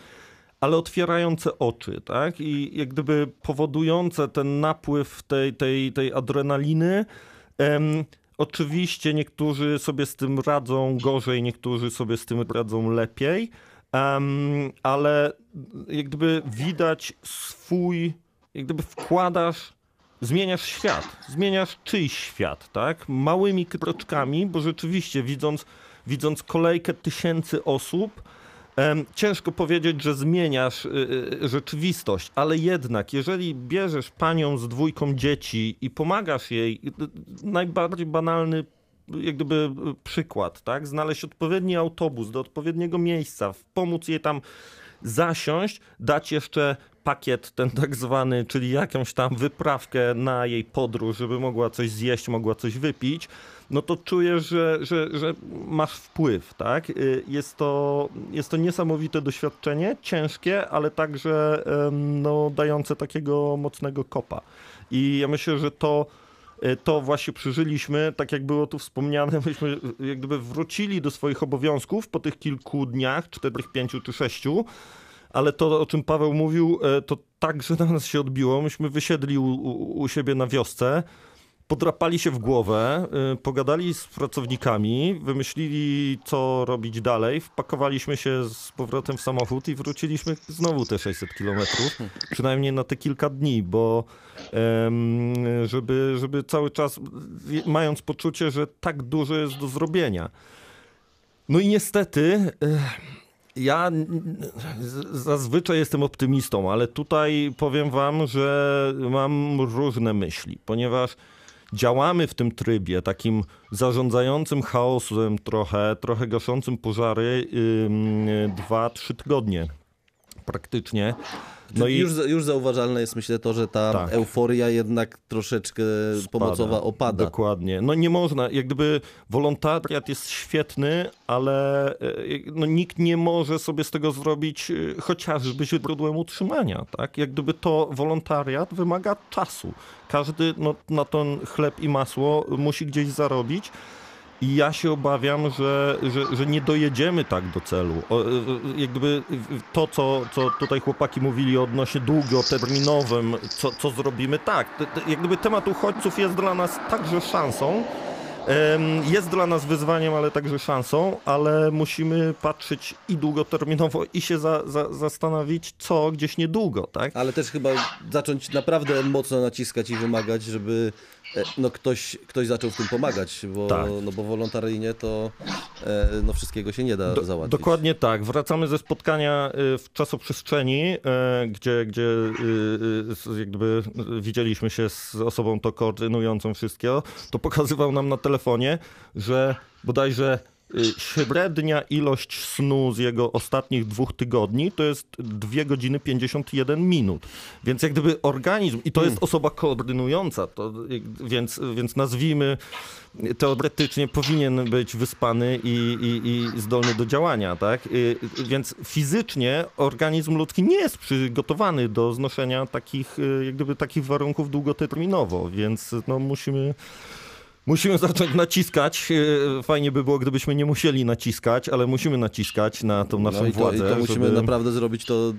ale otwierające oczy, tak? I jak gdyby powodujące ten napływ tej, tej, tej adrenaliny, oczywiście niektórzy sobie z tym radzą gorzej, niektórzy sobie z tym radzą lepiej, em, ale jak gdyby widać swój, jak gdyby wkładasz, zmieniasz świat, zmieniasz czyjś świat, tak? Małymi kroczkami, bo rzeczywiście widząc, widząc kolejkę tysięcy osób, Ciężko powiedzieć, że zmieniasz y, y, rzeczywistość, ale jednak, jeżeli bierzesz panią z dwójką dzieci i pomagasz jej, y, najbardziej banalny jak gdyby przykład, tak? Znaleźć odpowiedni autobus do odpowiedniego miejsca, pomóc jej tam zasiąść, dać jeszcze pakiet ten tak zwany, czyli jakąś tam wyprawkę na jej podróż, żeby mogła coś zjeść, mogła coś wypić, no to czujesz, że, że, że masz wpływ, tak? Y, Jest to, jest to niesamowite doświadczenie, ciężkie, ale także no, dające takiego mocnego kopa. I ja myślę, że to, y, to właśnie przeżyliśmy, tak jak było tu wspomniane, <laughs> myśmy jak gdyby wrócili do swoich obowiązków po tych kilku dniach, czterech, pięciu czy sześciu, ale to, o czym Paweł mówił, e, to także na nas się odbiło. Myśmy wysiedli u, u, siebie na wiosce, podrapali się w głowę, y, pogadali z pracownikami, wymyślili, co robić dalej, wpakowaliśmy się z powrotem w samochód i wróciliśmy znowu te 600 kilometrów, przynajmniej na te kilka dni, bo żeby, żeby cały czas, mając poczucie, że tak dużo jest do zrobienia. No i niestety... ja zazwyczaj jestem optymistą, ale tutaj powiem wam, że mam różne myśli, ponieważ działamy w tym trybie takim zarządzającym chaosem trochę, trochę gaszącym pożary ym, dwa, trzy tygodnie praktycznie. No i już, już zauważalne jest myślę to, że ta Tak. euforia jednak troszeczkę pomocowa opada. Dokładnie. No nie można, jak gdyby wolontariat jest świetny, ale e, no, nikt nie może sobie z tego zrobić e, chociażby źródłem utrzymania, tak? Jak gdyby to wolontariat wymaga czasu. Każdy no, na ten chleb i masło musi gdzieś zarobić. I ja się obawiam, że, że, że nie dojedziemy tak do celu. O, e, e, jak gdyby to, co, co tutaj chłopaki mówili odnośnie długoterminowym, co, co zrobimy, tak. te- te- Jak gdyby temat uchodźców jest dla nas także szansą. Jest dla nas wyzwaniem, ale także szansą, ale musimy patrzeć i długoterminowo i się za, za, zastanowić, co gdzieś niedługo, tak? Ale też chyba zacząć naprawdę mocno naciskać i wymagać, żeby no, ktoś, ktoś zaczął w tym pomagać, bo, Tak. no, bo wolontaryjnie to e, no, wszystkiego się nie da Do- załatwić. Dokładnie tak. Wracamy ze spotkania y, w czasoprzestrzeni, gdzie, gdzie y, y, z- jak gdyby y, widzieliśmy się z osobą to koordynującą wszystkiego. To pokazywał nam na telefonie, że bodajże średnia ilość snu z jego ostatnich dwóch tygodni to jest 2 godziny 51 minut. Więc jak gdyby organizm, i to jest osoba koordynująca, to, jak- więc, więc nazwijmy teoretycznie powinien być wyspany i, i, i zdolny do działania, tak? Y, Więc fizycznie organizm ludzki nie jest przygotowany do znoszenia takich, y, jak gdyby takich warunków długoterminowo, więc no musimy Musimy zacząć naciskać. E, Fajnie by było, gdybyśmy nie musieli naciskać, ale musimy naciskać na tą naszą no i to, władzę. i to musimy żeby... naprawdę zrobić to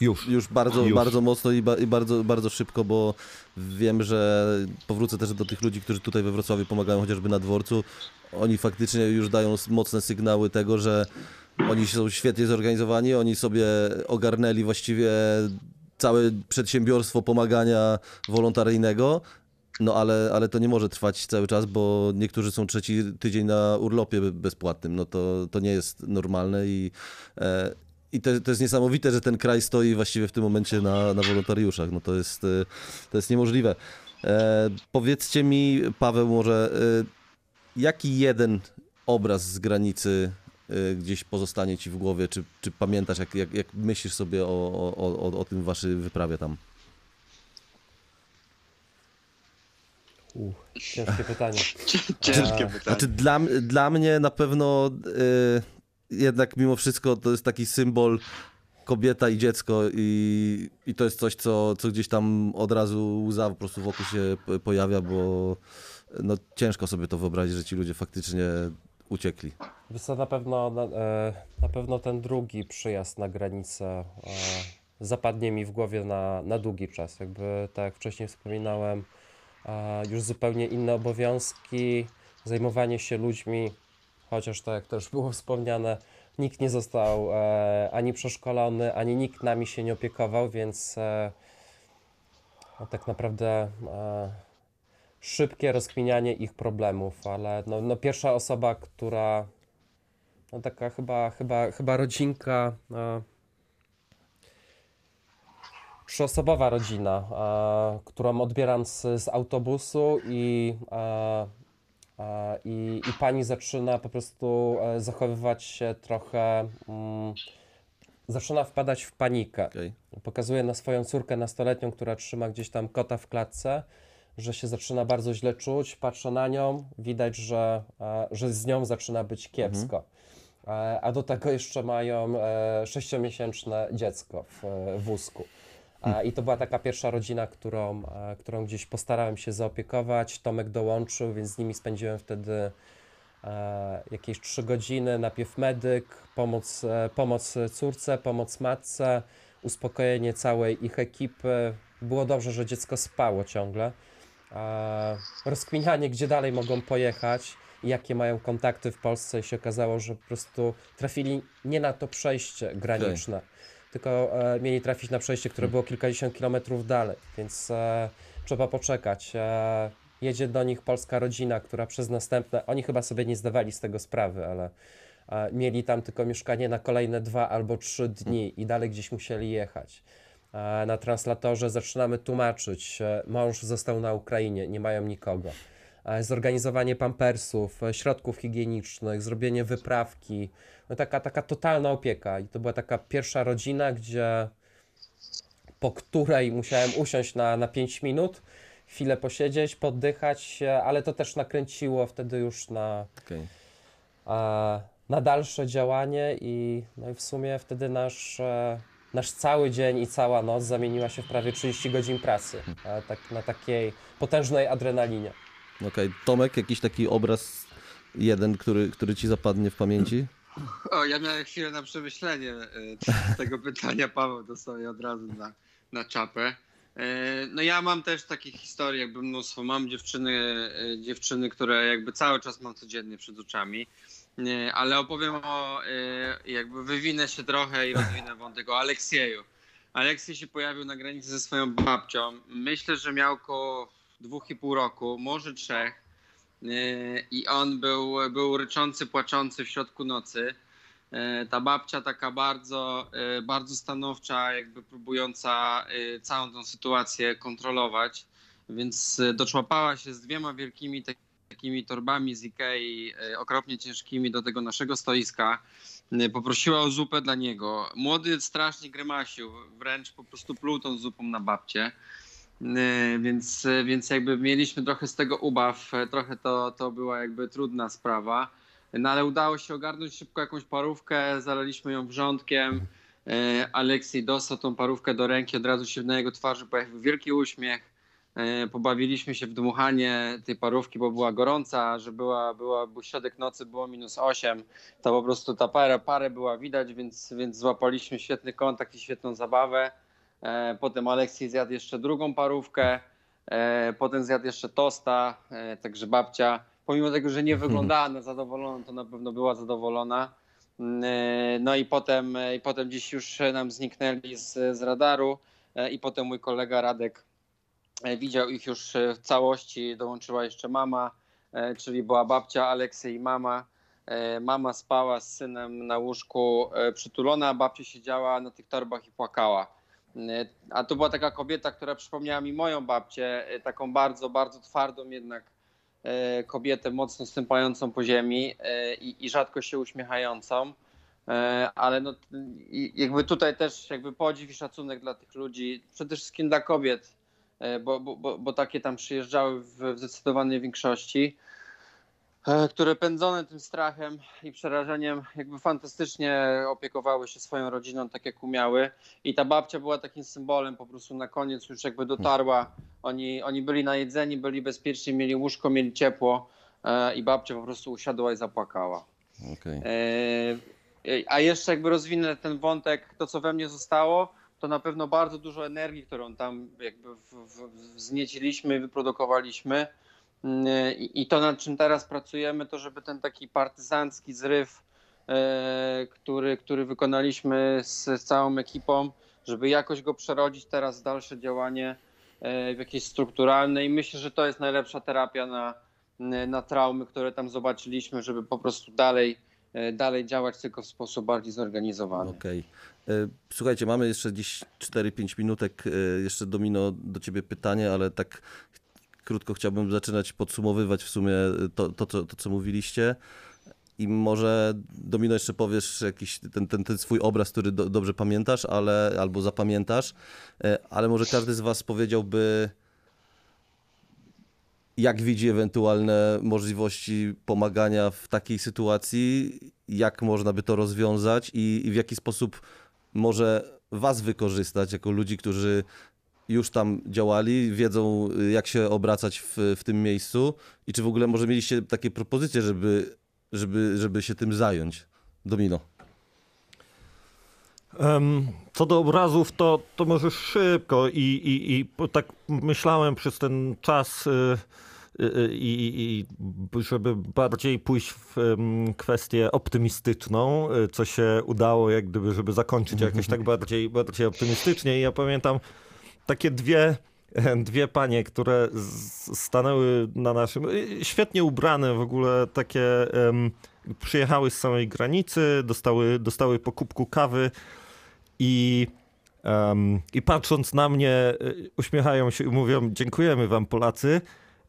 Już. już bardzo, Już. bardzo mocno i, ba, i bardzo, bardzo szybko, bo wiem, że powrócę też do tych ludzi, którzy tutaj we Wrocławiu pomagają chociażby na dworcu. Oni faktycznie już dają mocne sygnały tego, że oni są świetnie zorganizowani, oni sobie ogarnęli właściwie całe przedsiębiorstwo pomagania wolontaryjnego. No ale, ale to nie może trwać cały czas, bo niektórzy są trzeci tydzień na urlopie be- bezpłatnym. No to, to nie jest normalne i, e, i to, to jest niesamowite, że ten kraj stoi właściwie w tym momencie na, na wolontariuszach. No to jest, e, to jest niemożliwe. E, powiedzcie mi, Paweł, może e, jaki jeden obraz z granicy e, gdzieś pozostanie ci w głowie? Czy, czy pamiętasz, jak, jak, jak myślisz sobie o, o, o, o tym waszej wyprawie tam? Ciężkie pytanie. <laughs> Ciężkie A, pytanie. Znaczy dla, dla mnie na pewno y, jednak mimo wszystko to jest taki symbol kobieta i dziecko i, i to jest coś, co, co gdzieś tam od razu łza po prostu wokół się pojawia, bo no, ciężko sobie to wyobrazić, że ci ludzie faktycznie uciekli. Wiesz na pewno, na, e, na pewno ten drugi przyjazd na granicę e, zapadnie mi w głowie na, na długi czas. Jakby tak jak wcześniej wspominałem, już zupełnie inne obowiązki, zajmowanie się ludźmi, chociaż tak jak to już było wspomniane, nikt nie został e, ani przeszkolony, ani nikt nami się nie opiekował, więc e, no, tak naprawdę e, szybkie rozkminianie ich problemów, ale no, no pierwsza osoba, która no taka chyba, chyba, chyba rodzinka, e, trzyosobowa rodzina, e, którą odbieram z, z autobusu i, e, e, i, i pani zaczyna po prostu e, zachowywać się trochę, mm, zaczyna wpadać w panikę. Okej. Pokazuje na swoją córkę nastoletnią, która trzyma gdzieś tam kota w klatce, że się zaczyna bardzo źle czuć. Patrzę na nią, widać, że, e, że z nią zaczyna być kiepsko. E, A do tego jeszcze mają e, sześciomiesięczne dziecko w e, wózku. I to była taka pierwsza rodzina, którą, którą gdzieś postarałem się zaopiekować. Tomek dołączył, więc z nimi spędziłem wtedy jakieś trzy godziny. Najpierw medyk, pomoc, e, pomoc córce, pomoc matce, uspokojenie całej ich ekipy. Było dobrze, że dziecko spało ciągle. Rozkminianie, gdzie dalej mogą pojechać i jakie mają kontakty w Polsce i się okazało, że po prostu trafili nie na to przejście graniczne, tylko e, mieli trafić na przejście, które było kilkadziesiąt kilometrów dalej, więc e, trzeba poczekać. E, jedzie do nich polska rodzina, która przez następne, oni chyba sobie nie zdawali z tego sprawy, ale e, mieli tam tylko mieszkanie na kolejne dwa albo trzy dni i dalej gdzieś musieli jechać. E, Na translatorze zaczynamy tłumaczyć. e, Mąż został na Ukrainie, nie mają nikogo. E, Zorganizowanie pampersów, e, środków higienicznych, zrobienie wyprawki. No taka, taka totalna opieka. I to była taka pierwsza rodzina, gdzie po której musiałem usiąść na, na 5 minut, chwilę posiedzieć, poddychać, ale to też nakręciło wtedy już na, Okej. a, na dalsze działanie i, no i w sumie wtedy nasz, e, nasz cały dzień i cała noc zamieniła się w prawie 30 godzin pracy, e, tak, na takiej potężnej adrenalinie. Okej. Tomek, jakiś taki obraz jeden, który, który ci zapadnie w pamięci? O, ja miałem chwilę na przemyślenie e, tego <laughs> pytania. Paweł dostał je od razu na, na czapę. E, No ja mam też takie historie, jakby mnóstwo. Mam dziewczyny, e, dziewczyny, które jakby cały czas mam codziennie przed oczami. Ale opowiem o, jakby wywinę się trochę i rozwinę wątek o Aleksieju. Aleksiej się pojawił na granicy ze swoją babcią. Myślę, że miał około dwóch i pół roku, może trzech. Yy, I on był, był ryczący, płaczący w środku nocy. Yy, Ta babcia taka bardzo, yy, bardzo stanowcza, jakby próbująca całą tą sytuację kontrolować. Więc doczłapała się z dwiema wielkimi tak- takimi torbami z Ikei, okropnie ciężkimi do tego naszego stoiska. Poprosiła o zupę dla niego. Młody strasznie grymasił, wręcz po prostu pluł zupą na babcię. Yy, Więc, więc jakby mieliśmy trochę z tego ubaw, e, trochę to, to była jakby trudna sprawa. No ale udało się ogarnąć szybko jakąś parówkę, zalaliśmy ją wrzątkiem. E, Aleksiej dostał tą parówkę do ręki, od razu się na jego twarzy pojawił wielki uśmiech. E, Pobawiliśmy się w dmuchanie tej parówki, bo była gorąca, że była, była, był środek nocy, było minus 8. To po prostu ta parę, parę była widać, więc, więc złapaliśmy świetny kontakt i świetną zabawę. E, Potem Aleksiej zjadł jeszcze drugą parówkę. E, Potem zjadł jeszcze tosta. e, Także babcia, pomimo tego, że nie wyglądała na zadowoloną, to na pewno była zadowolona. Mm, No i potem, i potem dziś już nam zniknęli z, z radaru. I potem mój kolega Radek widział ich już w całości. Dołączyła jeszcze mama, czyli była babcia Aleksiej i mama. Mama spała z synem na łóżku przytulona, a babcia siedziała na tych torbach i płakała. E, A to była taka kobieta, która przypomniała mi moją babcię, e, taką bardzo, bardzo twardą jednak e, kobietę, mocno stępającą po ziemi i, i rzadko się uśmiechającą. Ale no, jakby tutaj też jakby podziw i szacunek dla tych ludzi, przede wszystkim dla kobiet, bo, bo, bo, bo takie tam przyjeżdżały w, zdecydowanej większości które pędzone tym strachem i przerażeniem jakby fantastycznie opiekowały się swoją rodziną tak jak umiały i ta babcia była takim symbolem po prostu na koniec już jakby dotarła, oni, oni byli najedzeni, byli bezpieczni, mieli łóżko, mieli ciepło e, i babcia po prostu usiadła i zapłakała. Okej. E, A jeszcze jakby rozwinę ten wątek, to co we mnie zostało, to na pewno bardzo dużo energii, którą tam jakby w, w, wznieciliśmy, wyprodukowaliśmy. I, to, nad czym teraz pracujemy, to żeby ten taki partyzancki zryw, e, który, który wykonaliśmy z, całą ekipą, żeby jakoś go przerodzić teraz w dalsze działanie e, w jakieś strukturalne. I myślę, że to jest najlepsza terapia na, na traumy, które tam zobaczyliśmy, żeby po prostu dalej, e, dalej działać tylko w sposób bardziej zorganizowany. Okej. E, Słuchajcie, mamy jeszcze dziś 4-5 minutek. Jeszcze Domino do ciebie pytanie, ale tak krótko chciałbym zaczynać podsumowywać w sumie to, to, co, to co mówiliście. I może Domino jeszcze powiesz jakiś ten, ten, ten swój obraz, który do, dobrze pamiętasz, ale albo zapamiętasz, E, ale może każdy z was powiedziałby jak widzi ewentualne możliwości pomagania w takiej sytuacji, jak można by to rozwiązać i, i w jaki sposób może was wykorzystać jako ludzi, którzy już tam działali, wiedzą y, jak się obracać w, w tym miejscu i czy w ogóle może mieliście takie propozycje, żeby, żeby, żeby się tym zająć? Domino. Co do obrazów, to, to może szybko i, i, i tak myślałem przez ten czas y, y, i, i żeby bardziej pójść w kwestię optymistyczną, co się udało jak gdyby, żeby zakończyć jakoś tak <laughs> bardziej, bardziej optymistycznie i ja pamiętam takie dwie <laughs> dwie panie, które stanęły na naszym, y, świetnie ubrane w ogóle, takie em, przyjechały z samej granicy, dostały, dostały po kubku kawy i, em, i patrząc na mnie y, uśmiechają się i mówią dziękujemy wam Polacy,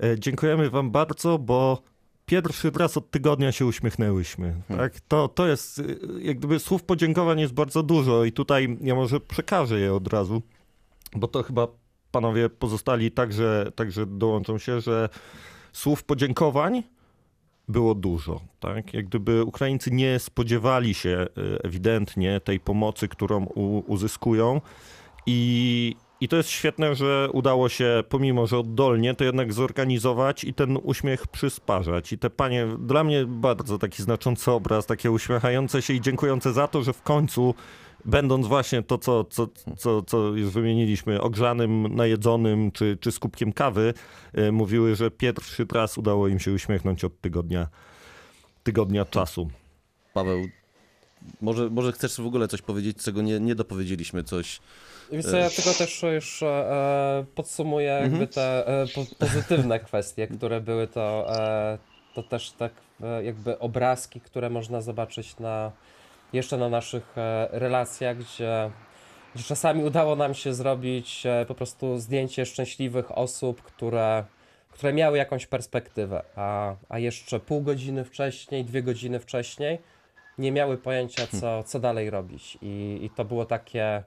e, dziękujemy wam bardzo, bo pierwszy raz od tygodnia się uśmiechnęłyśmy. Tak? To, to jest, y, jak gdyby słów podziękowań jest bardzo dużo i tutaj ja może przekażę je od razu, bo to chyba panowie pozostali także, także dołączą się, że słów podziękowań było dużo. Tak? Jak gdyby Ukraińcy nie spodziewali się y, ewidentnie tej pomocy, którą uzyskują i, i to jest świetne, że udało się, pomimo że oddolnie, to jednak zorganizować i ten uśmiech przysparzać. I te panie, dla mnie bardzo taki znaczący obraz, takie uśmiechające się i dziękujące za to, że w końcu będąc właśnie to, co, co, co, co już wymieniliśmy, ogrzanym, najedzonym czy, czy z kubkiem kawy, y, mówiły, że pierwszy raz udało im się uśmiechnąć od tygodnia, tygodnia czasu. Paweł, może, może chcesz w ogóle coś powiedzieć, czego nie, nie dopowiedzieliśmy, coś. Wiesz co, ja tylko też już e, podsumuję jakby te e, po, pozytywne kwestie, które były to, e, to też tak e, jakby obrazki, które można zobaczyć na jeszcze na naszych e, relacjach, gdzie, gdzie czasami udało nam się zrobić e, po prostu zdjęcie szczęśliwych osób, które, które miały jakąś perspektywę, a, a jeszcze pół godziny wcześniej, dwie godziny wcześniej nie miały pojęcia, co, co dalej robić. I, I to było takie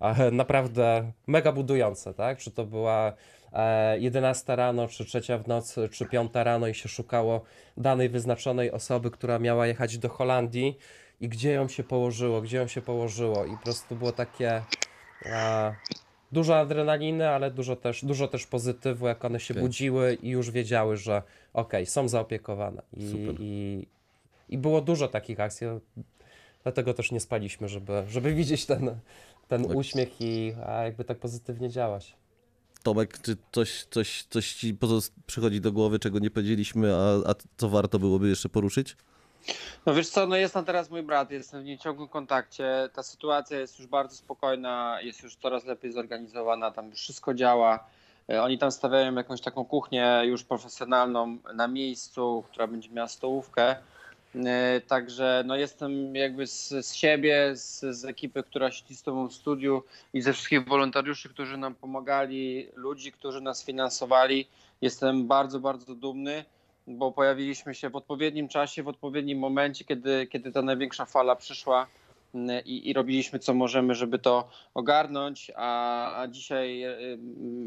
e, naprawdę mega budujące, tak? Czy to była e, 11 rano, czy trzecia w nocy, czy 5 rano i się szukało danej wyznaczonej osoby, która miała jechać do Holandii i gdzie ją się położyło, gdzie ją się położyło i po prostu było takie e, dużo adrenaliny, ale dużo też, dużo też pozytywu, jak one się Okej. budziły i już wiedziały, że okej, są zaopiekowane. I, i, I było dużo takich akcji, dlatego też nie spaliśmy, żeby, żeby widzieć ten, ten Tak. uśmiech i a jakby tak pozytywnie działać. Tomek, czy coś, coś, coś ci przychodzi do głowy, czego nie powiedzieliśmy, a, a co warto byłoby jeszcze poruszyć? No wiesz co, no jest tam teraz mój brat, jestem w nieciągłym kontakcie. Ta sytuacja jest już bardzo spokojna, jest już coraz lepiej zorganizowana, tam już wszystko działa. E, Oni tam stawiają jakąś taką kuchnię już profesjonalną na miejscu, która będzie miała stołówkę. E, Także no jestem jakby z, z siebie, z, z ekipy, która siedzi z tobą w studiu i ze wszystkich wolontariuszy, którzy nam pomagali, ludzi, którzy nas finansowali. Jestem bardzo, bardzo dumny bo pojawiliśmy się w odpowiednim czasie, w odpowiednim momencie, kiedy, kiedy ta największa fala przyszła mm, i, i robiliśmy co możemy, żeby to ogarnąć, a, a dzisiaj y,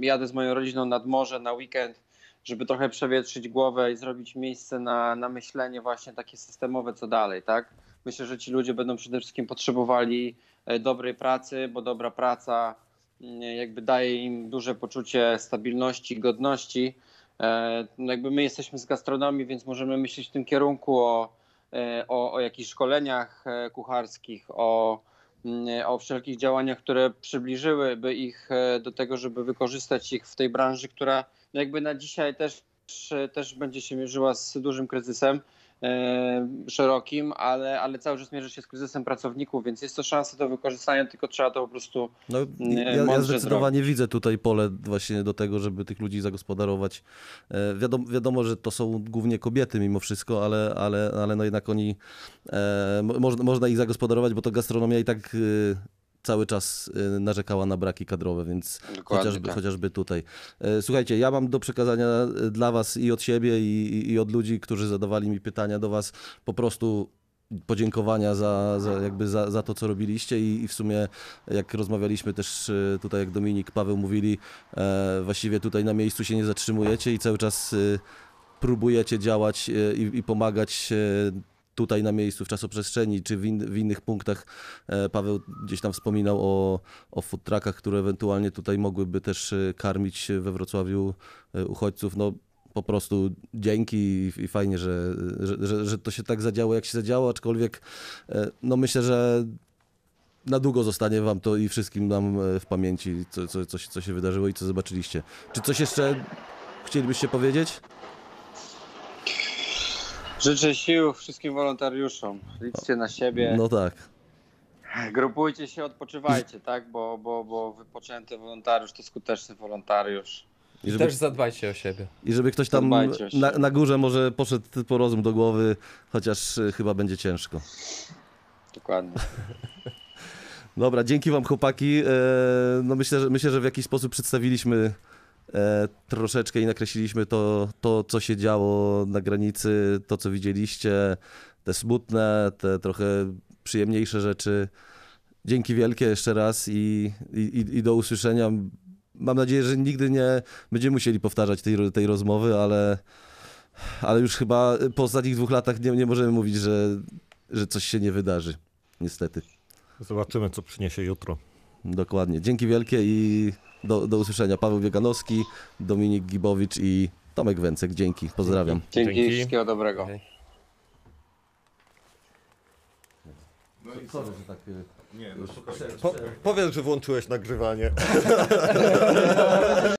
jadę z moją rodziną nad morze na weekend, żeby trochę przewietrzyć głowę i zrobić miejsce na, na myślenie właśnie takie systemowe, co dalej, tak? Myślę, że ci ludzie będą przede wszystkim potrzebowali e, dobrej pracy, bo dobra praca mm, jakby daje im duże poczucie stabilności, godności, E, No jakby my jesteśmy z gastronomii, więc możemy myśleć w tym kierunku o, e, o, o jakichś szkoleniach e, kucharskich, o, mm, o wszelkich działaniach, które przybliżyłyby ich e, do tego, żeby wykorzystać ich w tej branży, która jakby na dzisiaj też, też będzie się mierzyła z dużym kryzysem. e, szerokim, ale, ale cały czas mierzy się z kryzysem pracowników, więc jest to szansa do wykorzystania, tylko trzeba to po prostu No, Nie, ja, ja zdecydowanie widzę tutaj pole właśnie do tego, żeby tych ludzi zagospodarować. E, wiadomo, wiadomo, że to są głównie kobiety mimo wszystko, ale, ale, ale no jednak oni, e, mo, można, można ich zagospodarować, bo to gastronomia i tak e, cały czas e, narzekała na braki kadrowe, więc Dokładnie chociażby, tak. chociażby tutaj. E, Słuchajcie, ja mam do przekazania e, dla was i od siebie i, i- od ludzi, którzy zadawali mi pytania do was po prostu podziękowania za, za, jakby za, za to, co robiliście i, i w sumie jak rozmawialiśmy też e, tutaj, jak Dominik, Paweł mówili, e, właściwie tutaj na miejscu się nie zatrzymujecie i cały czas e, próbujecie działać i, i pomagać e, tutaj na miejscu, w czasoprzestrzeni, czy w, in, w innych punktach. E, Paweł gdzieś tam wspominał o, o food truckach, które ewentualnie tutaj mogłyby też e, karmić we Wrocławiu e, uchodźców. No, po prostu dzięki i, fajnie, że, że, że, że to się tak zadziało, jak się zadziało, aczkolwiek no myślę, że na długo zostanie wam to i wszystkim nam w pamięci, co, co, co, się- co się wydarzyło i co zobaczyliście. Czy coś jeszcze chcielibyście powiedzieć? Życzę sił wszystkim wolontariuszom. Liczcie na siebie. No tak. Grupujcie się, odpoczywajcie, tak? Bo, bo, bo wypoczęty wolontariusz to skuteczny wolontariusz. I żeby, też zadbajcie o siebie. i żeby ktoś tam na, na górze może poszedł po rozum do głowy, chociaż e, chyba będzie ciężko. Dokładnie. <laughs> Dobra, dzięki wam chłopaki. E, No myślę, że, myślę, że w jakiś sposób przedstawiliśmy troszeczkę i nakreśliliśmy to, to, co się działo na granicy, to, co widzieliście, te smutne, te trochę przyjemniejsze rzeczy. Dzięki wielkie jeszcze raz i, i, i- do usłyszenia. Mam nadzieję, że nigdy nie będziemy musieli powtarzać tej, tej rozmowy, ale, ale już chyba po ostatnich dwóch latach nie, nie możemy mówić, że, że coś się nie wydarzy. Niestety. Zobaczymy, co przyniesie jutro. Dokładnie. Dzięki wielkie i do, do usłyszenia. Paweł Bieganowski, Dominik Gibowicz i Tomek Węcek. Dzięki. Pozdrawiam. Dzięki, Dzięki. wszystkiego dobrego. Okej. Po, powiedz, że włączyłeś nagrywanie. <laughs>